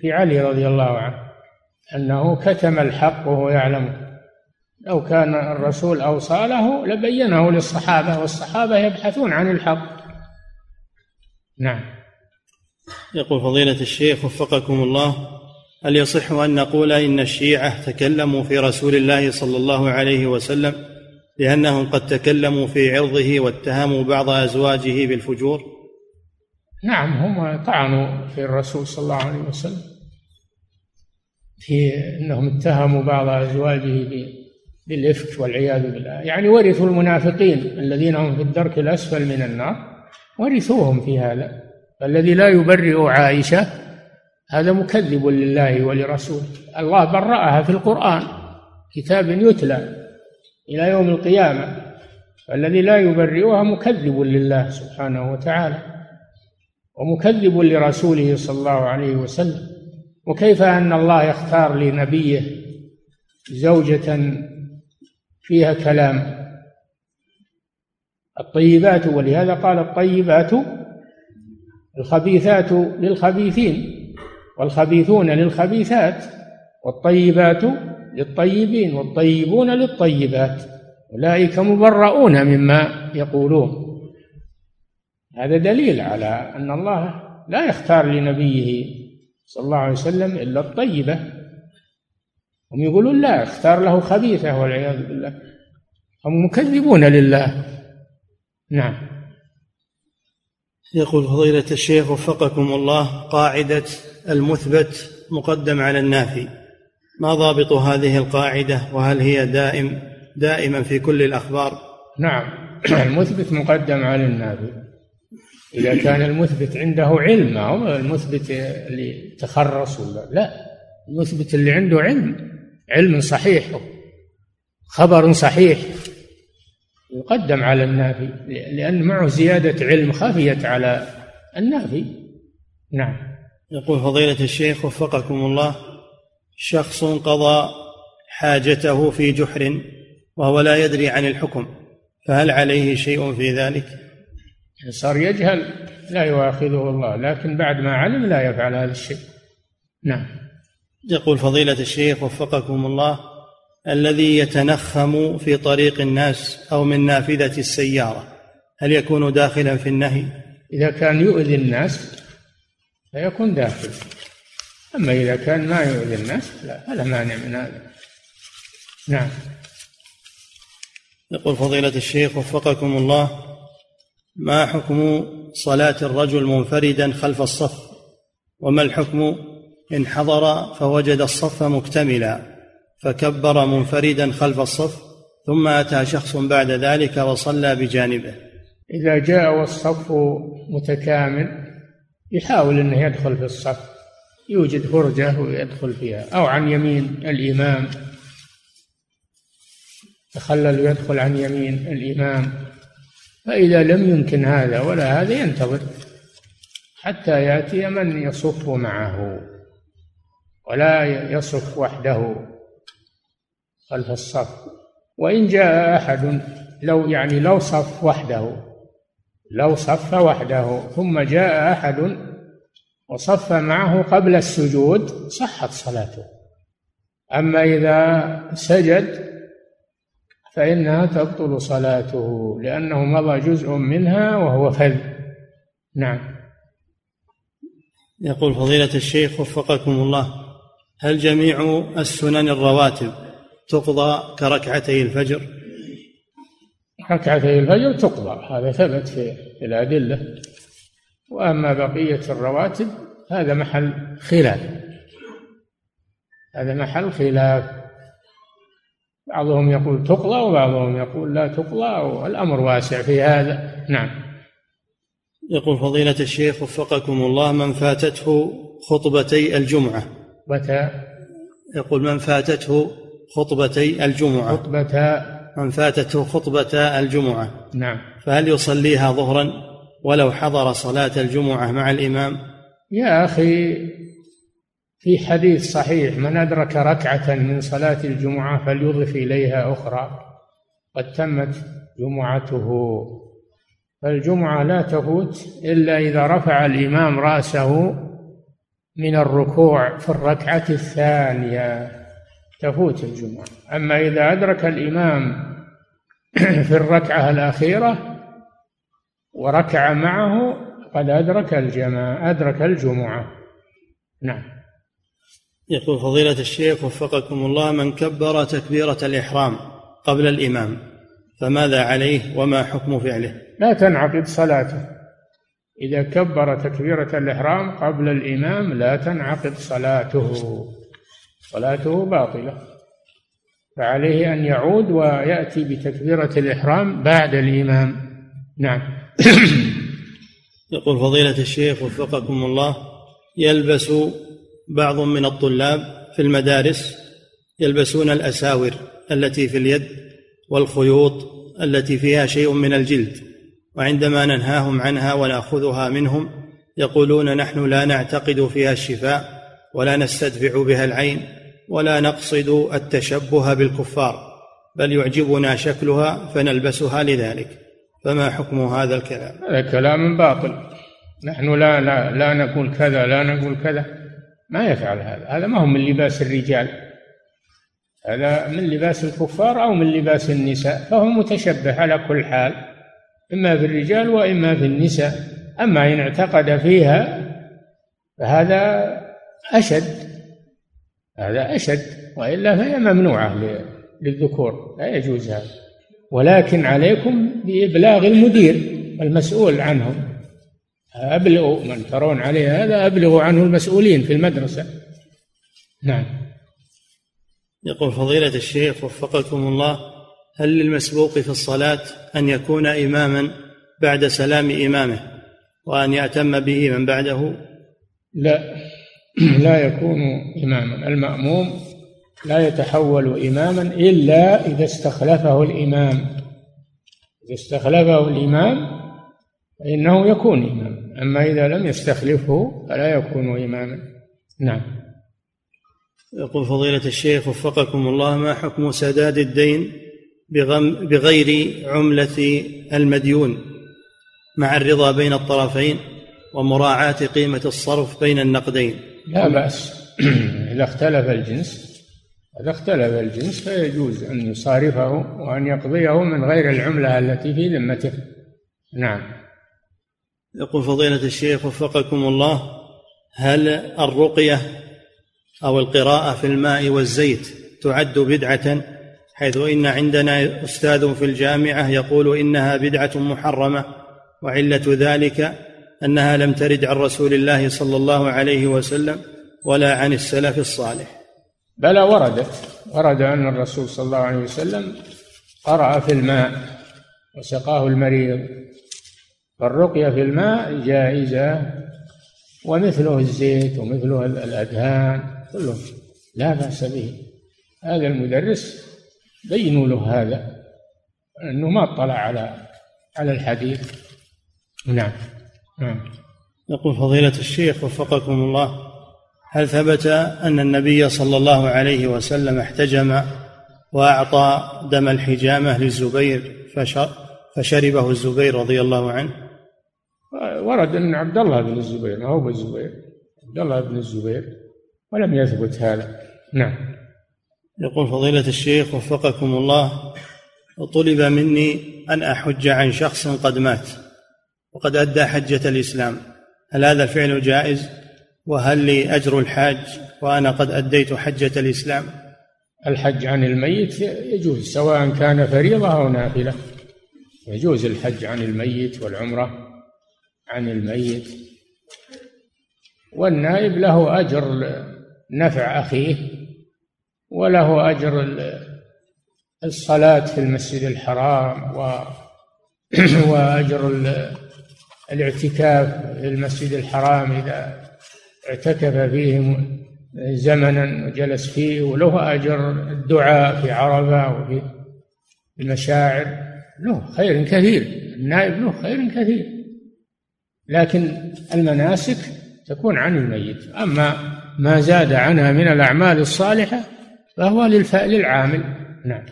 في علي رضي الله عنه أنه كتم الحق وهو يعلمه لو كان الرسول اوصى له لبينه للصحابة والصحابة يبحثون عن الحق. نعم. يقول فضيلة الشيخ وفقكم الله هل يصح أن نقول إن الشيعة تكلموا في رسول الله صلى الله عليه وسلم لأنهم قد تكلموا في عرضه واتهموا بعض أزواجه بالفجور؟ نعم هم طعنوا في الرسول صلى الله عليه وسلم في أنهم اتهموا بعض أزواجه بالإفك والعياذ بالله. يعني ورثوا المنافقين الذين هم في الدرك الأسفل من النار ورثوهم في هذا. الذي لا يبرئ عائشة هذا مكذب لله ولرسوله. الله برأها في القرآن كتاب يتلى إلى يوم القيامة. فالذي لا يبرئها مكذب لله سبحانه وتعالى ومكذب لرسوله صلى الله عليه وسلم. وكيف أن الله يختار لنبيه زوجة فيها كلام؟ الطيبات ولهذا قال الطيبات الخبيثات للخبيثين. والخبيثون للخبيثات والطيبات للطيبين والطيبون للطيبات أولئك مبرؤون مما يقولون. هذا دليل على أن الله لا يختار لنبيه صلى الله عليه وسلم إلا الطيبة. هم يقولون لا اختار له خبيثة والعياذ بالله. هم مكذبون لله. نعم. يقول فضيلة الشيخ وفقكم الله قاعدة المثبت مقدم على النافي. ما ضابط هذه القاعدة؟ وهل هي دائم دائما في كل الأخبار؟ نعم. [clears throat] المثبت مقدم على النافي. إذا كان المثبت عنده علم أو المثبت اللي تخرص ولا لا. المثبت اللي عنده علم علم صحيح خبر صحيح. يقدم على النافي لأن معه زيادة علم خفيت على النافي. نعم. يقول فضيلة الشيخ وفقكم الله شخص قضى حاجته في جحر وهو لا يدري عن الحكم فهل عليه شيء في ذلك؟ صار يجهل لا يؤاخذه الله لكن بعد ما علم لا يفعل هذا الشيء. نعم. يقول فضيلة الشيخ وفقكم الله الذي يتنخم في طريق الناس أو من نافذة السيارة هل يكون داخلا في النهي؟ إذا كان يؤذي الناس فيكون داخل. أما إذا كان ما يؤذي الناس لا فلا مانع من هذا. نعم. يقول فضيلة الشيخ وفقكم الله ما حكم صلاة الرجل منفردا خلف الصف؟ وما الحكم إن حضر فوجد الصف مكتملا؟ فكبر منفردا خلف الصف ثم أتى شخص بعد ذلك وصلى بجانبه. إذا جاء والصف متكامل يحاول إنه يدخل في الصف يوجد فرجة ويدخل فيها أو عن يمين الإمام. تخلل ويدخل عن يمين الإمام. فإذا لم يمكن هذا ولا هذا ينتظر حتى يأتي من يصف معه ولا يصف وحده. خلف الصف. وإن جاء أحد لو يعني لو صف وحده لو صف وحده ثم جاء أحد وصف معه قبل السجود صحت صلاته. أما إذا سجد فإنها تبطل صلاته لأنه مضى جزء منها وهو فذ. نعم. يقول فضيلة الشيخ وفقكم الله هل جميع السنن الرواتب؟ تقضى كركعتي الفجر؟ ركعتي الفجر تقضى هذا ثبت في الأدلة. وأما بقية الرواتب هذا محل خلاف. هذا محل خلاف. بعضهم يقول تقضى وبعضهم يقول لا تقضى والأمر واسع في هذا. نعم. يقول فضيلة الشيخ وفقكم الله من فاتته خطبتي الجمعة. متى يقول من فاتته خطبتي الجمعة. خطبة من فاتته خطبة الجمعة. نعم. فهل يصليها ظهرا ولو حضر صلاة الجمعة مع الإمام؟ يا أخي في حديث صحيح من أدرك ركعة من صلاة الجمعة فليضف إليها أخرى قد تمت جمعته. فالجمعة لا تفوت إلا إذا رفع الإمام رأسه من الركوع في الركعة الثانية. تفوت الجمعة. أما إذا أدرك الإمام [clears throat] في الركعة الأخيرة وركع معه قد أدرك الجماعة أدرك الجمعة. نعم. يقول فضيلة الشيخ وفقكم الله من كبر تكبيرة الإحرام قبل الإمام فماذا عليه وما حكم فعله؟ لا تنعقد صلاته. إذا كبر تكبيرة الإحرام قبل الإمام لا تنعقد صلاته. صلاته باطلة. فعليه أن يعود ويأتي بتكبيرة الإحرام بعد الإمام. نعم. [coughs] يقول فضيلة الشيخ وفقكم الله يلبس بعض من الطلاب في المدارس يلبسون الأساور التي في اليد والخيوط التي فيها شيء من الجلد وعندما ننهاهم عنها ونأخذها منهم يقولون نحن لا نعتقد فيها الشفاء ولا نستدفع بها العين ولا نقصد التشبه بالكفار بل يعجبنا شكلها فنلبسها لذلك. فما حكم هذا الكلام؟ هذا كلام باطل. نحن لا, لا, لا نقول كذا لا نقول كذا. ما يفعل هذا. هذا ما هو من لباس الرجال. هذا من لباس الكفار أو من لباس النساء. فهو متشبه على كل حال إما في الرجال وإما في النساء. أما إن اعتقد فيها فهذا أشد. هذا أشد وإلا فهي ممنوعة للذكور لا يجوز هذا. ولكن عليكم بإبلاغ المدير المسؤول عنهم. أبلغوا من ترون عليه هذا أبلغوا عنه المسؤولين في المدرسة. نعم. يقول فضيلة الشيخ وفقكم الله هل للمسبوق في الصلاة أن يكون إماما بعد سلام إمامه وأن يأتم به من بعده؟ لا. [clears throat] لا يكون إماما. المأموم لا يتحول إماما إلا إذا استخلفه الإمام. إذا استخلفه الإمام فإنه يكون إماما. أما إذا لم يستخلفه فلا يكون إماما. نعم. يقول فضيلة الشيخ وفقكم الله ما حكم سداد الدين بغير عملة المديون مع الرضا بين الطرفين ومراعاة قيمة الصرف بين النقدين؟ لا بأس. [clears throat] إذا اختلف الجنس إذا اختلف الجنس فيجوز أن يصارفه وأن يقضيه من غير العملة التي في ذمته. نعم. يقول فضيلة الشيخ وفقكم الله هل الرقية أو القراءة في الماء والزيت تعد بدعة؟ حيث إن عندنا أستاذ في الجامعة يقول إنها بدعة محرمة وعلة ذلك أنها لم ترد عن رسول الله صلى الله عليه وسلم ولا عن السلف الصالح. بلى وردت ورد أن الرسول صلى الله عليه وسلم قرأ في الماء وسقاه المريض فالرقية في الماء جائزة ومثله الزيت ومثله الأدهان كله لا بأس به. هذا المدرس بينوا له هذا أنه ما اطلع على على الحديث. نعم. نعم. يقول فضيلة الشيخ وفقكم الله هل ثبت أن النبي صلى الله عليه وسلم احتجم وأعطى دم الحجامة للزبير فشربه الزبير رضي الله عنه؟ ورد أن عبد الله بن الزبير ما هو الزبير عبد الله بن الزبير ولم يثبت هذا. نعم. يقول فضيلة الشيخ وفقكم الله طلب مني أن أحج عن شخص قد مات. وقد أدى حجة الإسلام. هل هذا الفعل جائز؟ وهل لي أجر الحاج وأنا قد أديت حجة الإسلام؟ الحج عن الميت يجوز سواء كان فريضة أو نافلة. يجوز الحج عن الميت والعمرة عن الميت. والنائب له أجر نفع أخيه وله أجر الصلاة في المسجد الحرام و [clears throat] وأجر الاعتكاف في المسجد الحرام إذا اعتكف فيه زمنا وجلس فيه وله أجر الدعاء في عرفة وفي المشاعر له خير كثير النائب له خير كثير. لكن المناسك تكون عن الميت. أما ما زاد عنها من الأعمال الصالحة فهو للعامل. نعم.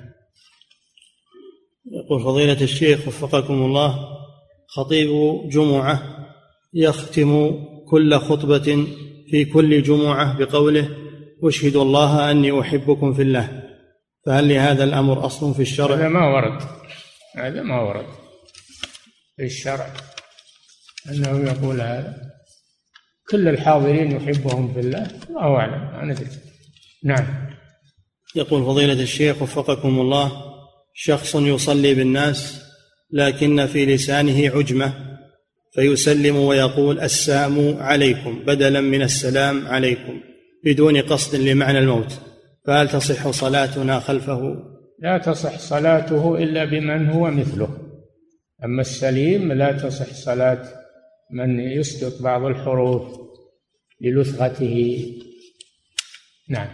يقول فضيلة الشيخ وفقكم الله خطيب جمعة يختم كل خطبة في كل جمعة بقوله أشهد الله أني أحبكم في الله. فهل لهذا الأمر أصل في الشرع؟ هذا ما ورد. هذا ما ورد في الشرع. أنه يقول هذا. كل الحاضرين يحبهم في الله. الله أعلم. ما ندري. نعم. يقول فضيلة الشيخ وفقكم الله شخص يصلي بالناس لكن في لسانه عجمة فيسلم ويقول السلام عليكم بدلا من السلام عليكم بدون قصد لمعنى الموت. فهل تصح صلاتنا خلفه؟ لا تصح صلاته إلا بمن هو مثله. أما السليم لا تصح صلاة من يسقط بعض الحروف للثغته نعم.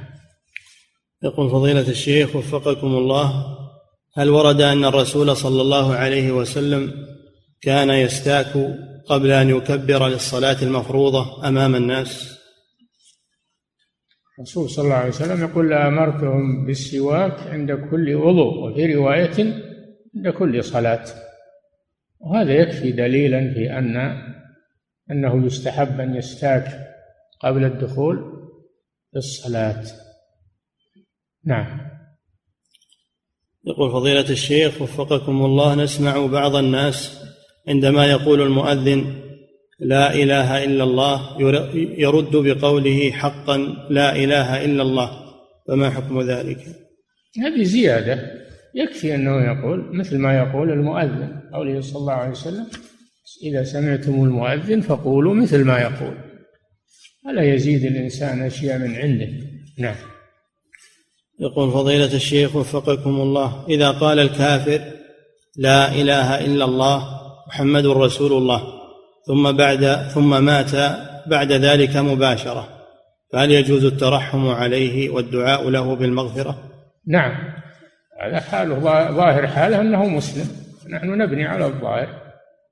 يقول فضيلة الشيخ وفقكم الله هل ورد أن الرسول صلى الله عليه وسلم كان يستاك قبل أن يكبر للصلاة المفروضة أمام الناس؟ الرسول صلى الله عليه وسلم يقول لأمرتهم بالسواك عند كل وضوء وفي رواية عند كل صلاة. وهذا يكفي دليلا في أن أنه يستحب أن يستاك قبل الدخول في الصلاة. نعم. يقول فضيلة الشيخ وفقكم الله نسمع بعض الناس عندما يقول المؤذن لا إله إلا الله يرد بقوله حقا لا إله إلا الله فما حكم ذلك؟ هذه زيادة. يكفي أنه يقول مثل ما يقول المؤذن قوله صلى الله عليه وسلم إذا سمعتم المؤذن فقولوا مثل ما يقول. ولا يزيد الإنسان أشياء من عنده؟ نعم. يقول فضيلة الشيخ وفقكم الله إذا قال الكافر لا إله إلا الله محمد رسول الله ثم بعد ثم مات بعد ذلك مباشرة فهل يجوز الترحم عليه والدعاء له بالمغفرة؟ نعم هذا حاله ظاهر حاله أنه مسلم نحن نبني على الظاهر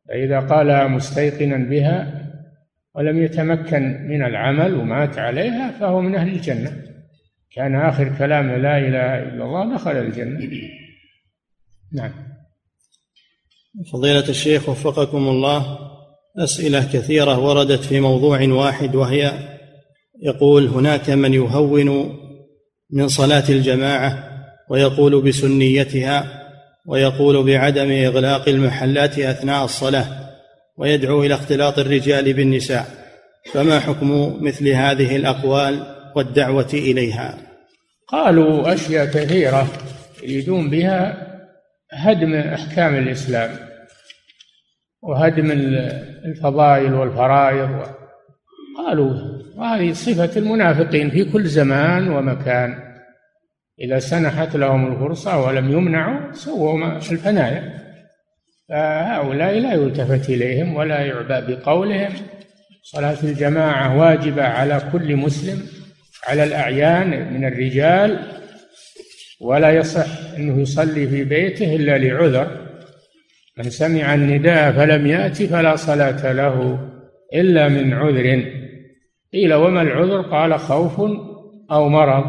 فإذا قال مستيقنا بها ولم يتمكن من العمل ومات عليها فهو من أهل الجنة كان آخر كلامه لا إله إلا الله دخل الجنة. نعم. فضيلة الشيخ وفقكم الله أسئلة كثيرة وردت في موضوع واحد وهي يقول هناك من يهون من صلاة الجماعة ويقول بسنيتها ويقول بعدم إغلاق المحلات أثناء الصلاة ويدعو إلى اختلاط الرجال بالنساء فما حكم مثل هذه الأقوال؟ والدعوة إليها. قالوا أشياء كثيرة يريدون بها هدم أحكام الإسلام وهدم الفضائل والفرائض. قالوا وهذه صفة المنافقين في كل زمان ومكان. إذا سنحت لهم الفرصة ولم يمنعوا سووا الفنايا. فهؤلاء لا يلتفت إليهم ولا يعبأ بقولهم. صلاة الجماعة واجبة على كل مسلم. على الأعيان من الرجال ولا يصح أنه يصلي في بيته إلا لعذر. من سمع النداء فلم يأت فلا صلاة له إلا من عذر. قيل وما العذر؟ قال خوف أو مرض.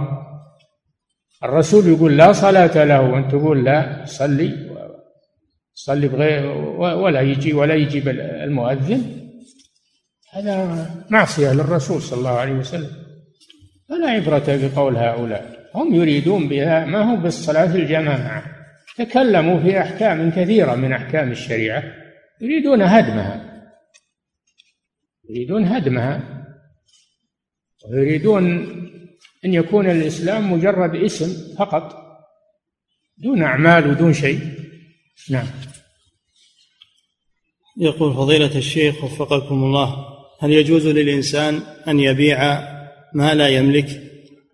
الرسول يقول لا صلاة له وأنت تقول لا صلي صلي بغير ولا يجي ولا يجيب المؤذن. هذا معصية للرسول صلى الله عليه وسلم. فلا عبرة بقول هؤلاء. هم يريدون بها ما هو بالصلاة الجماعة. تكلموا في أحكام كثيرة من أحكام الشريعة. يريدون هدمها. يريدون هدمها. ويريدون أن يكون الإسلام مجرد اسم فقط. دون أعمال ودون شيء. نعم. يقول فضيلة الشيخ وفقكم الله هل يجوز للإنسان أن يبيع ما لا يملك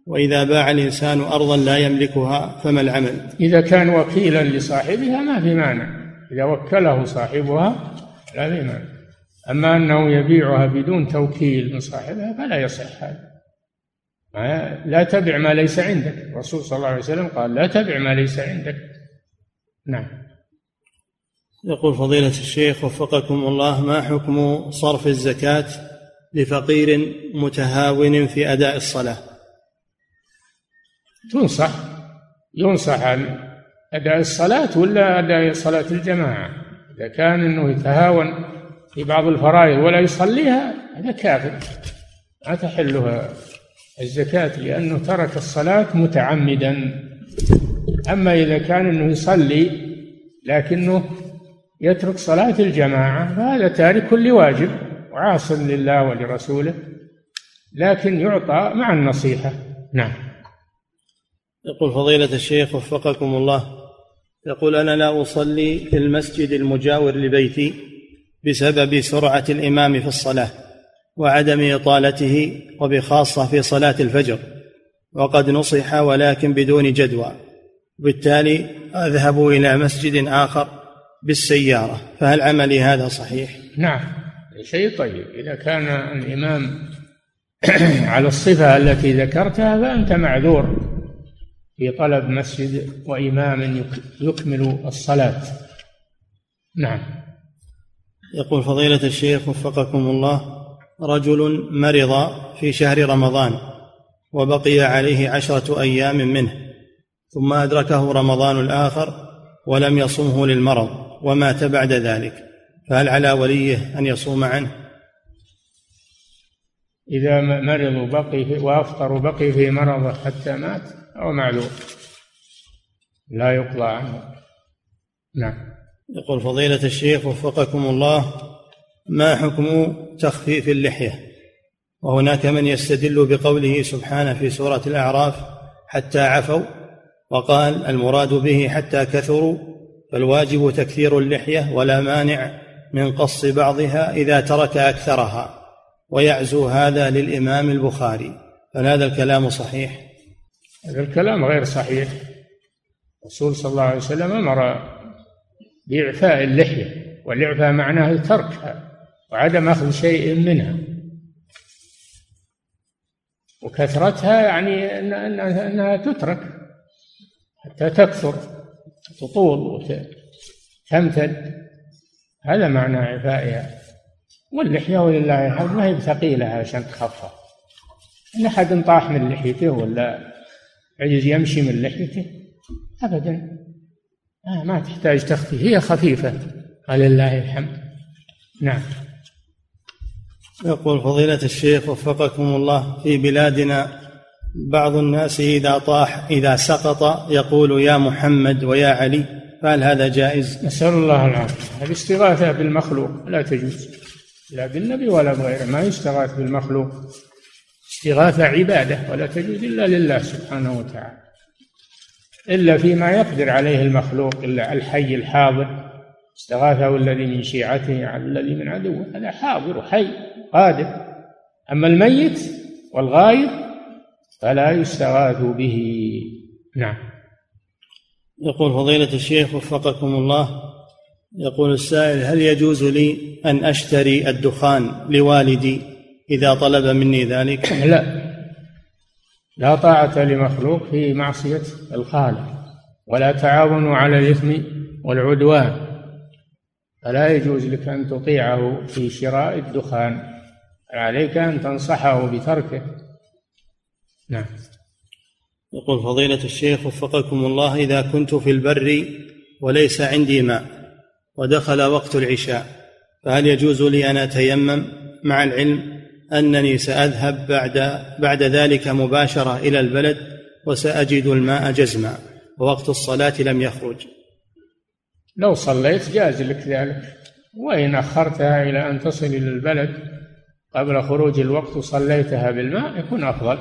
وإذا باع الإنسان أرضا لا يملكها فما العمل؟ إذا كان وكيلا لصاحبها ما في مانع إذا وكله صاحبها لا في مانع. أما أنه يبيعها بدون توكيل من صاحبها فلا يصح هذا. لا تبع ما ليس عندك. الرسول صلى الله عليه وسلم قال لا تبع ما ليس عندك. نعم. يقول فضيلة الشيخ وفقكم الله ما حكم صرف الزكاة لفقير متهاون في أداء الصلاة. تنصح ينصح عن أداء الصلاة ولا أداء صلاة الجماعة؟ إذا كان أنه يتهاون في بعض الفرائض ولا يصليها هذا كافر. ما تحلها الزكاة لأنه ترك الصلاة متعمدا. أما إذا كان أنه يصلي لكنه يترك صلاة الجماعة فهذا تارك لواجب. وعاص لله ولرسوله لكن يعطى مع النصيحة. نعم. يقول فضيلة الشيخ وفقكم الله يقول أنا لا أصلي في المسجد المجاور لبيتي بسبب سرعة الإمام في الصلاة وعدم إطالته وبخاصة في صلاة الفجر وقد نصح ولكن بدون جدوى بالتالي أذهب إلى مسجد آخر بالسيارة فهل عملي هذا صحيح؟ نعم. شيء طيب. إذا كان الإمام [clears throat] على الصفة التي ذكرتها فأنت معذور في طلب مسجد وإمام يكمل الصلاة. نعم. يقول فضيلة الشيخ وفقكم الله رجل مرض في شهر رمضان وبقي عليه عشرة أيام منه ثم أدركه رمضان الآخر ولم يصمه للمرض ومات بعد ذلك. فهل على وليه أن يصوم عنه؟ إذا مرض وبقي وافطر وبقي في مرضه حتى مات أو معذور لا يقضى عنه. نعم. يقول فضيلة الشيخ وفقكم الله ما حكم تخفيف اللحية؟ وهناك من يستدل بقوله سبحانه في سورة الأعراف حتى عفوا وقال المراد به حتى كثروا فالواجب تكثير اللحية ولا مانع من قص بعضها إذا ترك أكثرها ويعزو هذا للإمام البخاري. فهذا الكلام صحيح؟ هذا الكلام غير صحيح. الرسول صلى الله عليه وسلم أمر بإعفاء اللحية والإعفاء معناه تركها وعدم أخذ شيء منها. وكثرتها يعني إنها تترك حتى تكثر تطول وتمتد هذا معنى عفائها واللحية ولله الحمد ما هي بثقيلة عشان تخفف إن أحد طاح من لحيته ولا عجز يمشي من لحيته أبدا. آه ما تحتاج تخفيف هي خفيفة. ولله الحمد. نعم. يقول فضيلة الشيخ وفقكم الله في بلادنا بعض الناس إذا طاح إذا سقط يقول يا محمد ويا علي فهل هذا جائز؟ نسأل الله العافية. الاستغاثة بالمخلوق لا تجوز. لا بالنبي ولا بغيره. ما يستغاث بالمخلوق. استغاثة عبادة ولا تجوز إلا لله سبحانه وتعالى. إلا فيما يقدر عليه المخلوق إلا الحي الحاضر. استغاثه الذي من شيعته على الذي من عدوه. هذا حاضر حي قادر. أما الميت والغايب فلا يستغاث به. نعم. يقول فضيلة الشيخ وفقكم الله يقول السائل هل يجوز لي أن أشتري الدخان لوالدي إذا طلب مني ذلك؟ [clears throat] لا. لا طاعة لمخلوق في معصية الخالق ولا تعاونوا على الإثم والعدوان. فلا يجوز لك أن تطيعه في شراء الدخان عليك أن تنصحه بتركه. نعم. يقول فضيلة الشيخ وفقكم الله إذا كنت في البر وليس عندي ماء ودخل وقت العشاء فهل يجوز لي أن أتيمم مع العلم أنني سأذهب بعد بعد ذلك مباشرة إلى البلد وسأجد الماء جزما ووقت الصلاة لم يخرج؟ لو صليت جاز لك ذلك وإن أخرتها إلى أن تصل إلى البلد قبل خروج الوقت وصليتها بالماء يكون أفضل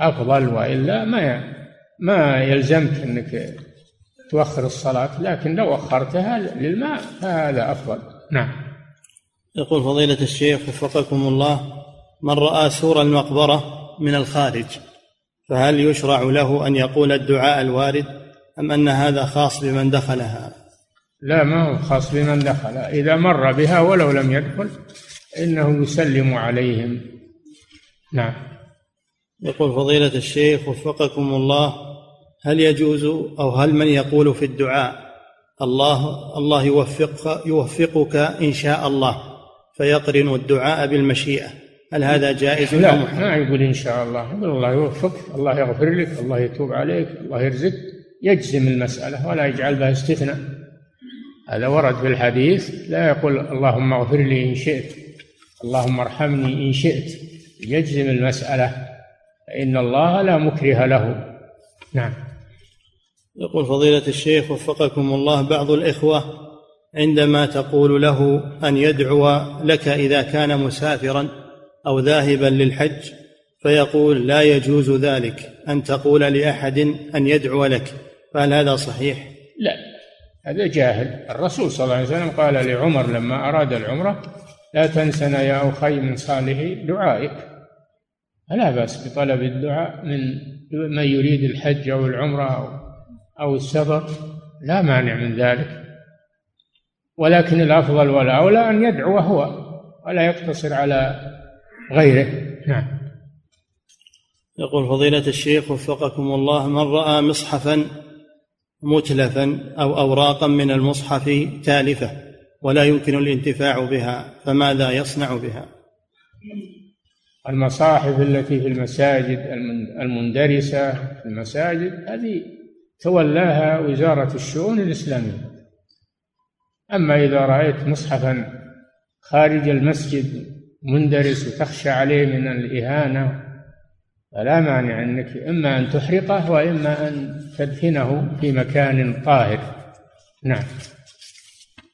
أفضل وإلا ما ما يلزمك أنك تؤخر الصلاة لكن لو أخرتها للماء فهذا أفضل. نعم. يقول فضيلة الشيخ وفقكم الله من رأى سور المقبرة من الخارج فهل يشرع له أن يقول الدعاء الوارد أم أن هذا خاص بمن دخلها؟ لا ما هو خاص بمن دخل. إذا مر بها ولو لم يدخل إنه يسلم عليهم. نعم. يقول فضيلة الشيخ وفقكم الله هل يجوز أو هل من يقول في الدعاء الله الله يوفق يوفقك إن شاء الله فيقرن الدعاء بالمشيئة؟ هل هذا جائز لا ما يقول إن شاء الله. يقول الله يوفقك الله يغفر لك الله يتوب عليك الله يرزقك يجزم المسألة ولا يجعل بها استثناء. هذا ورد في الحديث. لا يقول اللهم اغفر لي إن شئت اللهم ارحمني إن شئت. يجزم المسألة فإن الله لا مكره له. نعم. يقول فضيلة الشيخ وفقكم الله بعض الإخوة عندما تقول له أن يدعو لك إذا كان مسافرا أو ذاهبا للحج فيقول لا يجوز ذلك أن تقول لأحد أن يدعو لك. فهل هذا صحيح؟ لا. هذا جاهل. الرسول صلى الله عليه وسلم قال لعمر لما أراد العمرة لا تنسنا يا أخي من صالح دعائك. فلا بأس بطلب الدعاء من من يريد الحج أو العمرة أو, أو السفر لا مانع من ذلك. ولكن الأفضل والأولى أن يدعو هو ولا يقتصر على غيره. نعم. يقول فضيلة الشيخ وفقكم الله من رأى مصحفا متلفا أو أوراقا من المصحف تالفة ولا يمكن الانتفاع بها فماذا يصنع بها؟ المصاحف التي في المساجد المندرسة في المساجد هذه تولاها وزارة الشؤون الإسلامية. أما إذا رأيت مصحفا خارج المسجد مندرس وتخشى عليه من الإهانة فلا مانع أنك إما أن تحرقه وإما أن تدفنه في مكان طاهر. نعم.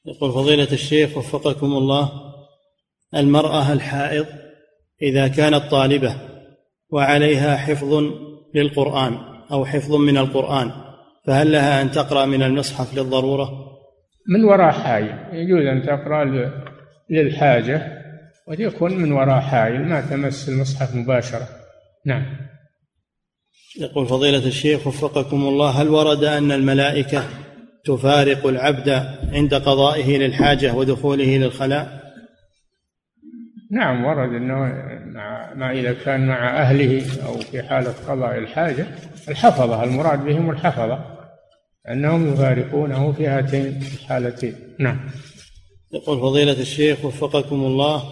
يقول فضيلة الشيخ وفقكم الله المرأة الحائض إذا كانت طالبة وعليها حفظ للقرآن أو حفظ من القرآن فهل لها أن تقرأ من المصحف للضرورة؟ من وراء حائل. يجوز أن تقرأ للحاجة ويكون من وراء حائل ما تمس المصحف مباشرة. نعم. يقول فضيلة الشيخ وفقكم الله هل ورد أن الملائكة تفارق العبد عند قضائه للحاجة ودخوله للخلاء؟ نعم ورد أنه مع ما إذا كان مع أهله أو في حالة قضاء الحاجة الحفظة المراد بهم الحفظة. أنهم يفارقونه في هاتين الحالتين. نعم. يقول فضيلة الشيخ وفقكم الله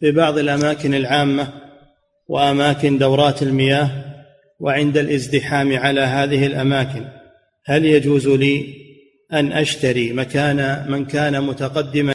في بعض الأماكن العامة وأماكن دورات المياه وعند الازدحام على هذه الأماكن هل يجوز لي أن أشتري مكان من كان متقدما